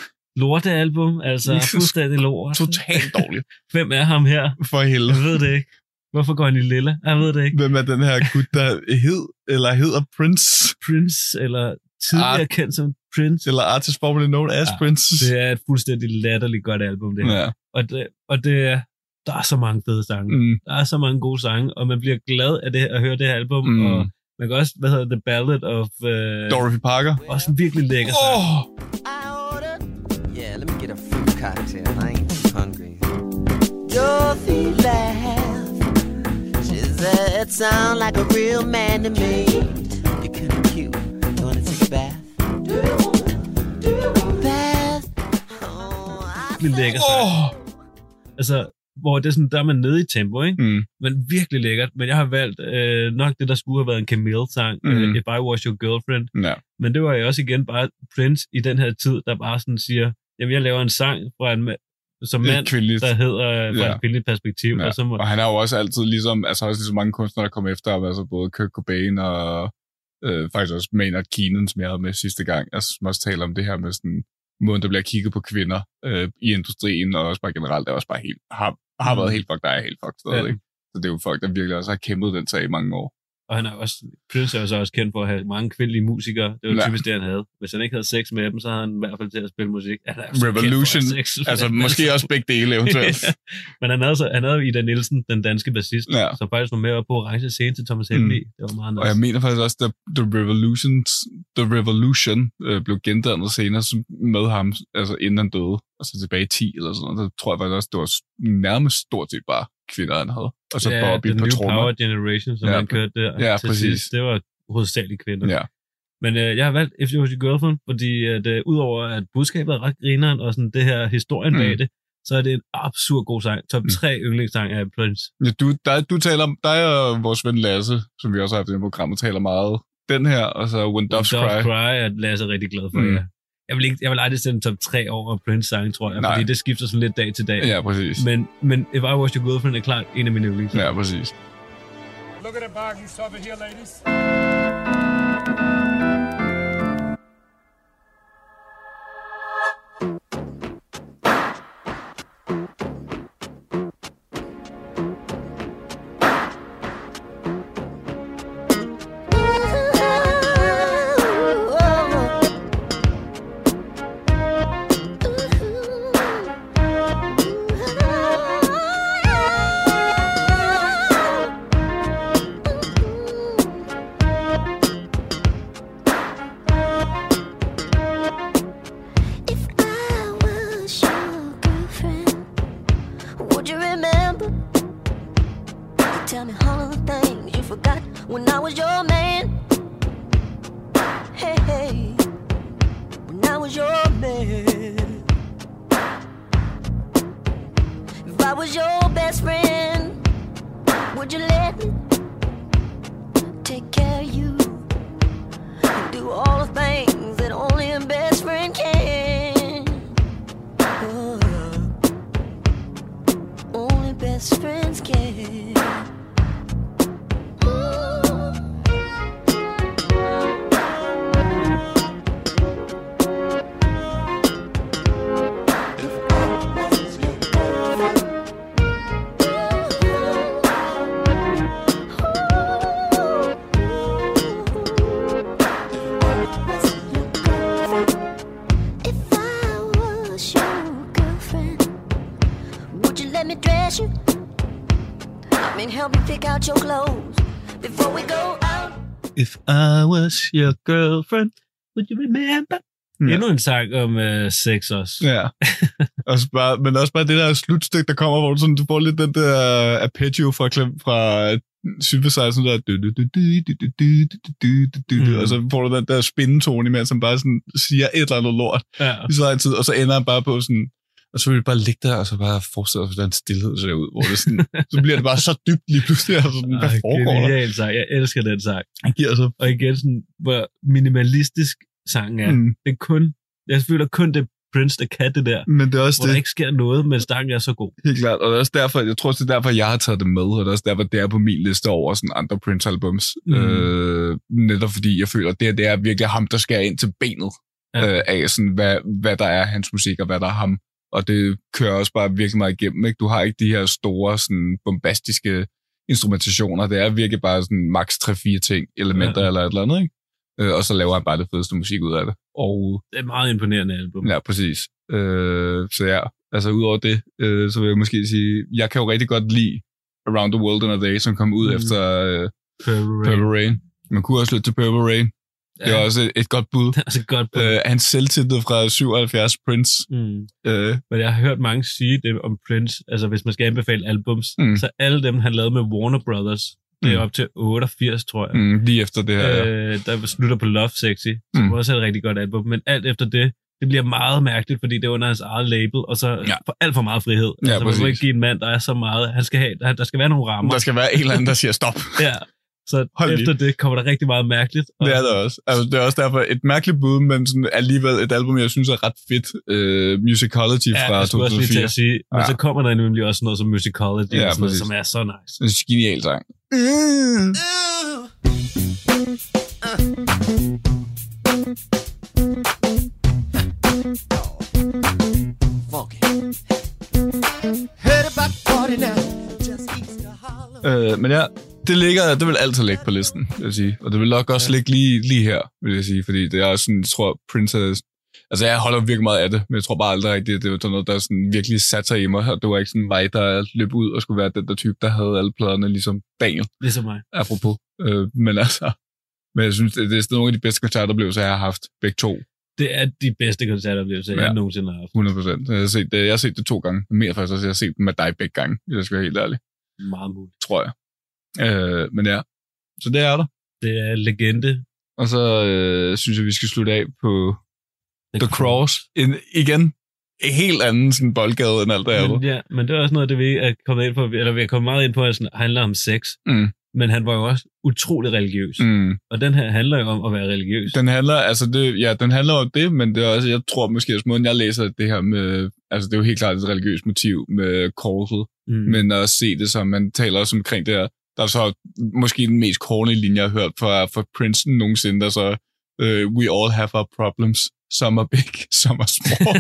Speaker 3: lortealbum, altså [laughs] fuldstændig lort.
Speaker 2: Totalt dårligt. [laughs]
Speaker 3: Hvem er ham her?
Speaker 2: For helvede.
Speaker 3: Jeg ved det ikke. Hvorfor går han i lilla? Jeg ved det ikke.
Speaker 2: Hvem er den her gut, der hed, eller hedder Prince,
Speaker 3: Prince, eller tidligere
Speaker 2: Art-
Speaker 3: kendt som Prince.
Speaker 2: eller artist formerly known as
Speaker 3: Ja,
Speaker 2: Prince?
Speaker 3: Det er et fuldstændig latterligt godt album, det her.
Speaker 2: Ja.
Speaker 3: Og, det, og det er, der er så mange fede sange.
Speaker 2: Mm.
Speaker 3: Der er så mange gode sange, og man bliver glad af det, at høre det her album.
Speaker 2: Mm.
Speaker 3: Og man kan også, hvad hedder The Ballad of... Uh,
Speaker 2: Dorothy Parker.
Speaker 3: også en virkelig lækker sang.
Speaker 6: Ordered. Yeah, let me get a fruit cocktail. I ain't hungry. Dorothy laughed. Said, "Sound like a real man to me. You're kind of cute. You wanna take a bath? Do you wanna? Do you wanna bath? Oh, I
Speaker 3: lækker sang.
Speaker 2: Åh!
Speaker 3: Altså, hvor det er sådan, der er man nede i tempo, ikke?
Speaker 2: Mm.
Speaker 3: Men virkelig lækkert. Men jeg har valgt øh, nok det, der skulle have været en Camille-sang, mm. Øh, If I Was Your Girlfriend.
Speaker 2: Ja.
Speaker 3: Men det var jo også igen bare Prince i den her tid, der bare sådan siger, jamen jeg laver en sang fra en som mand,
Speaker 2: kvindeligt.
Speaker 3: der hedder fra
Speaker 2: Ja.
Speaker 3: et kvindeligt perspektiv.
Speaker 2: Ja.
Speaker 3: Og så må,
Speaker 2: Og han er jo også altid ligesom, altså også ligesom mange kunstnere, der kommer efter ham, altså både Kurt Cobain og øh, faktisk også Maynard Keenan, som jeg havde med sidste gang, altså som også taler om det her med sådan, måden, der bliver kigget på kvinder øh, i industrien, og også bare generelt, er også bare helt, har, har
Speaker 3: Mm.
Speaker 2: været helt fucked, der er helt fucked stadig.
Speaker 3: Ja.
Speaker 2: Så det er jo folk, der virkelig også har kæmpet den sag i mange år.
Speaker 3: Og han er også, Prince er jo så også kendt for at have mange kvindelige musikere. Det var
Speaker 2: Ja.
Speaker 3: typisk det, han havde. Hvis han ikke havde sex med dem, så havde han i hvert fald til at spille musik. Han er
Speaker 2: Revolution,
Speaker 3: sex
Speaker 2: altså
Speaker 3: dem.
Speaker 2: måske også begge dele eventuelt. [laughs]
Speaker 3: Ja. Men han havde, så, han havde Ida Nielsen, den danske bassist,
Speaker 2: Ja.
Speaker 3: som faktisk var med op på orange scene til Thomas Helmi. Mm. Det var meget
Speaker 2: Og
Speaker 3: nice.
Speaker 2: jeg mener faktisk også, at The Revolution, The Revolution øh, blev gendannet senere med ham, altså inden han døde, altså tilbage i 10 eller sådan noget. Så tror jeg faktisk også, det var nærmest stort set bare kvinder, han havde. Og så
Speaker 3: ja,
Speaker 2: Bobby på trommer.
Speaker 3: Power Generation, som
Speaker 2: Ja.
Speaker 3: han kørte der
Speaker 2: Ja,
Speaker 3: til
Speaker 2: præcis.
Speaker 3: sidst. Det var hovedsageligt kvinder.
Speaker 2: Ja.
Speaker 3: Men øh, jeg har valgt If You Was Your Girlfriend, fordi at, øh, udover at budskabet er ret grineren, og sådan det her historien
Speaker 2: Mm.
Speaker 3: bag det, så er det en absurd god sang. Top
Speaker 2: Mm.
Speaker 3: 3 yndlingssang af Prince.
Speaker 2: Ja, du, der, du taler om, dig og vores ven Lasse, som vi også har haft i det program, taler meget. Den her, og så When Doves
Speaker 3: Doves
Speaker 2: Cry.
Speaker 3: Cry er Lasse rigtig glad for,
Speaker 2: Mm.
Speaker 3: mm. ja. Jeg vil, ikke, jeg vil aldrig sende top 3 over Prince sang, tror jeg,
Speaker 2: Nej.
Speaker 3: fordi det skifter sådan lidt dag til dag.
Speaker 2: Ja, præcis.
Speaker 3: Men, men If I Was Your Girlfriend er klart en af mine yndlingssange.
Speaker 2: Ja, præcis.
Speaker 7: Look at the you saw here, ladies.
Speaker 8: Was Your Girlfriend, would you remember?
Speaker 2: Ja.
Speaker 3: Endnu en sang om uh, sex også.
Speaker 2: Ja. også bare, men også bare det der slutstykke, der kommer, hvor du, sådan, du får lidt den der arpeggio fra, klem- fra synthesizer, sådan der, du, du, du, du, du, du, du, du, du, du, du,
Speaker 3: Mm.
Speaker 2: og så får du den der spindetone imens, som bare sådan siger et eller andet lort
Speaker 3: Ja.
Speaker 2: i så lang tid, og så ender han bare på sådan, og så vil det bare ligge der, og så bare forestille dig, hvordan stillhed ser ud, hvor det sådan, så bliver det bare så dybt lige pludselig, og sådan, hvad foregår der?
Speaker 3: genial sang. Jeg elsker den sang.
Speaker 2: Han giver så,
Speaker 3: Og igen, sådan, hvor minimalistisk sangen er.
Speaker 2: mm,
Speaker 3: Det er kun, jeg føler kun det Prince, der kan det der.
Speaker 2: men det er også
Speaker 3: Hvor
Speaker 2: det.
Speaker 3: der ikke sker noget, men sangen er så god.
Speaker 2: Helt klart, og det er også derfor, jeg tror også, det er derfor, jeg har taget det med, og det er også derfor, det er på min liste over sådan andre Prince-albums. Mm. Øh, netop fordi jeg føler, det, det er virkelig ham, der skærer ind til benet
Speaker 3: ja.
Speaker 2: øh, af, sådan, hvad, hvad der er hans musik, og hvad der er ham. Og det kører også bare virkelig meget igennem. Ikke? Du har ikke de her store, sådan, bombastiske instrumentationer. Det er virkelig bare sådan max 3-4 ting, elementer
Speaker 3: Ja.
Speaker 2: eller et eller andet. Ikke? Øh, og så laver han bare det fedeste musik ud af det. Og
Speaker 3: Det er et meget imponerende album.
Speaker 2: Ja, præcis. Øh, så ja, altså udover det, øh, så vil jeg måske sige, jeg kan jo rigtig godt lide Around the World in a Day, som kom ud
Speaker 3: mm.
Speaker 2: efter øh,
Speaker 3: Purple Rain.
Speaker 2: Purple Rain. Man kunne også lytte til Purple Rain. Ja. Det er også et, et godt bud.
Speaker 3: Det er altså godt på.
Speaker 2: Øh, hans selvtitel fra 77, Prince.
Speaker 3: Mm.
Speaker 2: Øh,
Speaker 3: Men jeg har hørt mange sige det om Prince, altså hvis man skal anbefale albums,
Speaker 2: Mm.
Speaker 3: så alle dem, han lavede med Warner Brothers, det er
Speaker 2: Mm.
Speaker 3: op til 88, tror jeg.
Speaker 2: mm, lige efter det her. Ja.
Speaker 3: Øh, der slutter på Love Sexy, som
Speaker 2: Mm.
Speaker 3: også er et rigtig godt album, men alt efter det, det bliver meget mærkeligt, fordi det er under hans eget label, og så
Speaker 2: Ja.
Speaker 3: for alt for meget frihed.
Speaker 2: Ja,
Speaker 3: altså, man må ikke give en mand, der er så meget. Han skal have, der, der skal være nogle rammer.
Speaker 2: Der skal være en eller anden, der siger stop.
Speaker 3: Ja. [laughs] Så
Speaker 2: Hold lige.
Speaker 3: efter det kommer der rigtig meget mærkeligt. Og,
Speaker 2: Det er det også. Altså, det er også derfor et mærkeligt bud, men sådan alligevel et album, jeg synes er ret fedt. Øh, Musicology
Speaker 3: ja,
Speaker 2: fra
Speaker 3: jeg skulle også lige til
Speaker 2: 2004.
Speaker 3: at sige, men
Speaker 2: Ja.
Speaker 3: så kommer der nemlig også noget som Musicology,
Speaker 2: Ja,
Speaker 3: og sådan noget, som er så nice.
Speaker 2: En genial sang. Mm.
Speaker 6: Of Harlem.
Speaker 2: Øh, men ja, det ligger, det vil altid ligge på listen, vil jeg sige. Og det vil nok også ja. ligge lige, lige her, vil jeg sige, fordi det er sådan, jeg tror, Prince er, Altså, jeg holder virkelig meget af det, men jeg tror bare aldrig rigtigt, at det var sådan noget, der sådan virkelig satte sig i mig. Og det var ikke sådan mig, der løb ud og skulle være den der type, der havde alle pladerne, ligesom Daniel,
Speaker 3: Ligesom mig.
Speaker 2: apropos. Øh, men altså, men jeg synes, det, er stadig nogle af de bedste koncertoplevelser, jeg har haft, begge to,
Speaker 3: Det er de bedste koncertoplevelser,
Speaker 2: Ja.
Speaker 3: jeg nogensinde har haft.
Speaker 2: 100 procent. Jeg, har set det- jeg har set det to gange, mere faktisk også, jeg har set dem med dig begge gange, hvis jeg skal være helt ærlig,
Speaker 3: Meget muligt.
Speaker 2: tror jeg. Øh, men ja, så det er der.
Speaker 3: Det er legende.
Speaker 2: Og så øh, synes jeg, vi skal slutte af på The Cross. En, igen, helt anden sådan boldgade end alt det andet.
Speaker 3: Ja, men det er også noget, det vi er kommet ind på, eller vi er kommet meget ind på, at det handler om sex.
Speaker 2: Mm.
Speaker 3: Men han var jo også utrolig religiøs.
Speaker 2: Mm.
Speaker 3: Og den her handler jo om at være religiøs.
Speaker 2: Den handler, altså det, ja, den handler om det, men det er også, jeg tror måske, at måden jeg læser det her med, altså det er jo helt klart et religiøst motiv med korset,
Speaker 3: Mm.
Speaker 2: men at se det som, man taler også omkring det her, der er så måske den mest corny linje, jeg har hørt fra, fra Princeton nogensinde, der så, uh, we all have our problems, some are big, some are small,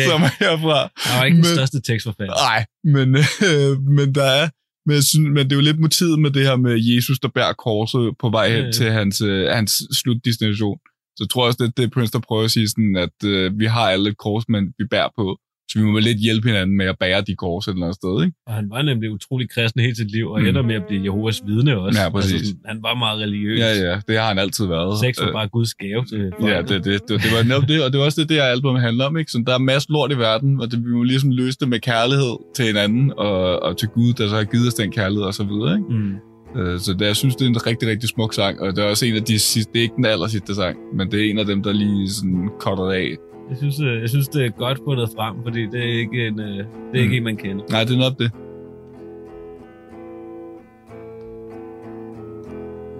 Speaker 2: [laughs] som er herfra.
Speaker 3: Han var ikke den
Speaker 2: Men-
Speaker 3: største tekstforfatter.
Speaker 2: Nej, men, [laughs] øh, men der er, men, jeg synes, men det er jo lidt motivet med det her med Jesus, der bærer korset på vej hen
Speaker 3: ja.
Speaker 2: til hans, øh, hans slutdestination. Så jeg tror også, det er det, Prince der prøver at sige, sådan, at øh, vi har alle et kors, men vi bærer på. Så vi må vel lidt hjælpe hinanden med at bære de kors et eller andet sted, ikke?
Speaker 3: Og han var nemlig utrolig kristen hele sit liv, og
Speaker 2: Mm.
Speaker 3: ender med at blive Jehovas vidne også.
Speaker 2: Ja, præcis.
Speaker 3: sådan, han var meget religiøs.
Speaker 2: Ja, ja, det har han altid været.
Speaker 3: Sex var
Speaker 2: Øh,
Speaker 3: bare Guds gave til folk.
Speaker 2: Ja, det, det, det, det var netop det, og det var også det, det her album handler om, ikke? Så der er masser lort i verden, og det, vi må ligesom løse det med kærlighed til hinanden, og, og til Gud, der så har givet os den kærlighed, og så videre, ikke?
Speaker 3: Mm.
Speaker 2: Øh, Så det, jeg synes, det er en rigtig, rigtig smuk sang, og det er også en af de sidste, det er ikke den aller sidste sang, men det er en af dem, der lige sådan cutter af.
Speaker 3: Jeg, synes, øh, jeg synes, det er godt fundet frem, fordi det er ikke en, øh, det er ikke
Speaker 2: Mm.
Speaker 3: en, man kender.
Speaker 2: Nej, det er nok det.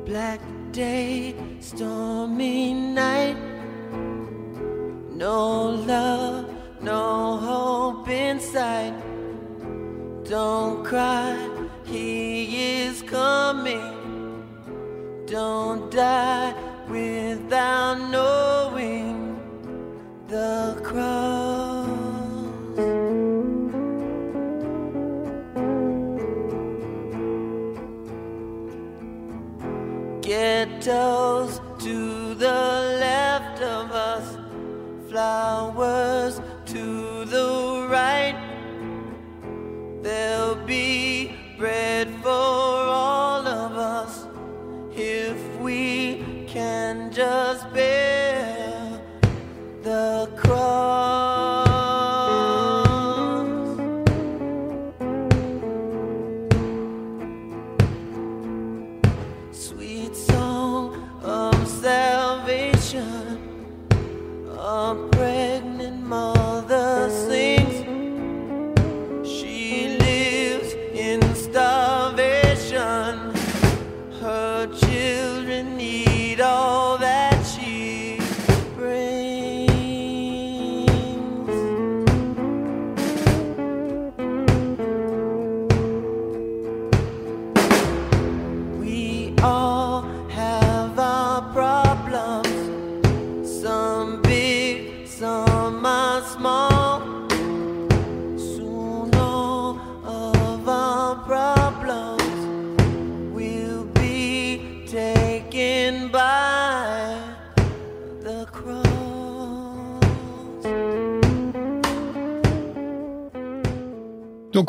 Speaker 6: Black day, stormy night. No love, no hope in sight. Don't cry, he is coming. Don't die without knowing the cross. Ghettos to the left of us, flowers to the right. There'll be bread for all of us if we can just bear the cross.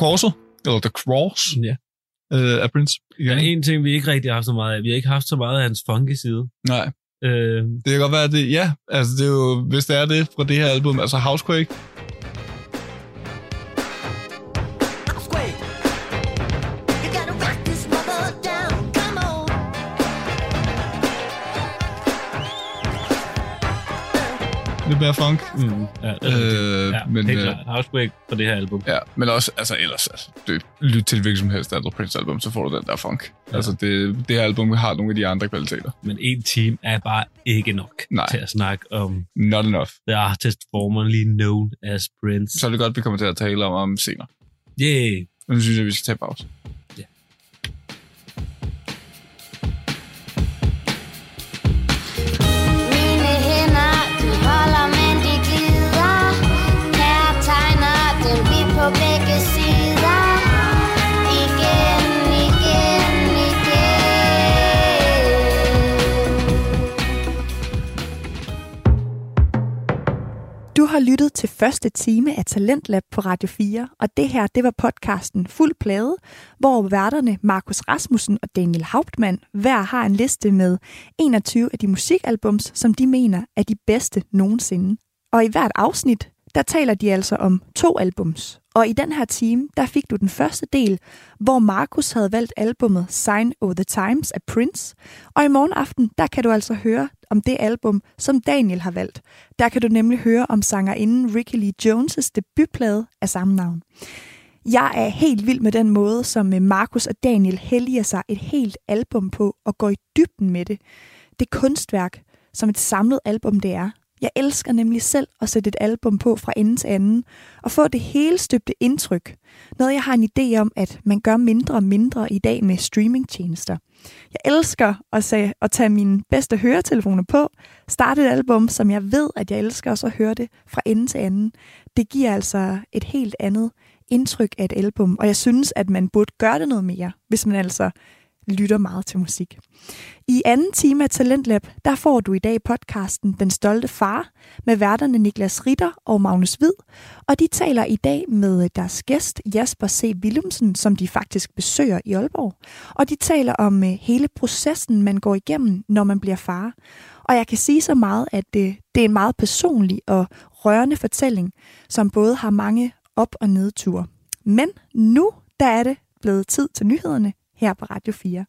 Speaker 2: Korset, eller The Cross,
Speaker 3: Ja.
Speaker 2: øh, af Prince.
Speaker 3: Der er en ting, vi ikke rigtig har haft så meget af. Vi har ikke haft så meget af hans funky side.
Speaker 2: Nej,
Speaker 3: Øh,
Speaker 2: det kan godt være, det, ja, altså det er jo, hvis det er det fra det her album, altså Housequake, mere funk.
Speaker 3: mm, ja, det er.
Speaker 2: Øh,
Speaker 3: ja,
Speaker 2: men,
Speaker 3: helt
Speaker 2: øh,
Speaker 3: klart. Housequake på det her album.
Speaker 2: Ja, men også, altså ellers, altså, det, lyt til hvilket som helst andet Prince-album, så får du den der funk. Ja. Altså, det, det her album har nogle af de andre kvaliteter.
Speaker 3: Men en time er bare ikke nok
Speaker 2: Nej.
Speaker 3: til at snakke om
Speaker 2: Not enough.
Speaker 3: the artist formerly known as Prince.
Speaker 2: Så er det godt, vi kommer til at tale om, om senere.
Speaker 3: Yeah.
Speaker 2: Men nu synes jeg, vi skal tage pause.
Speaker 1: Du har lyttet til første time af Talentlab på Radio 4, og det her, det var podcasten Fuld Plade, hvor værterne Markus Rasmussen og Daniel Hauptmann hver har en liste med 21 af de musikalbums, som de mener er de bedste nogensinde. Og i hvert afsnit, der taler de altså om to albums. Og i den her time, der fik du den første del, hvor Markus havde valgt albummet Sign of the Times af Prince. Og i morgen aften, der kan du altså høre om det album, som Daniel har valgt. Der kan du nemlig høre om sangerinden Ricky Lee Jones' debutplade af samme navn. Jeg er helt vild med den måde, som øh, Markus og Daniel helliger sig et helt album på og går i dybden med det. Det kunstværk, som et samlet album det er. Jeg elsker nemlig selv at sætte et album på fra ende til anden og få det hele støbte indtryk. Noget jeg har en idé om, at man gør mindre og mindre i dag med streamingtjenester. Jeg elsker at, at tage mine bedste høretelefoner på, starte et album, som jeg ved, at jeg elsker, og så høre det fra ende til anden. Det giver altså et helt andet indtryk af et album, og jeg synes, at man burde gøre det noget mere, hvis man altså lytter meget til musik. I anden time af Talentlab, der får du i dag podcasten Den Stolte Far med værterne Niklas Ritter og Magnus Hvid, og de taler i dag med deres gæst Jasper C. Willumsen, som de faktisk besøger i Aalborg. Og de taler om øh, hele processen, man går igennem, når man bliver far. Og jeg kan sige så meget, at det, det er en meget personlig og rørende fortælling, som både har mange op- og nedture. Men nu der er det blevet tid til nyhederne her på Radio 4.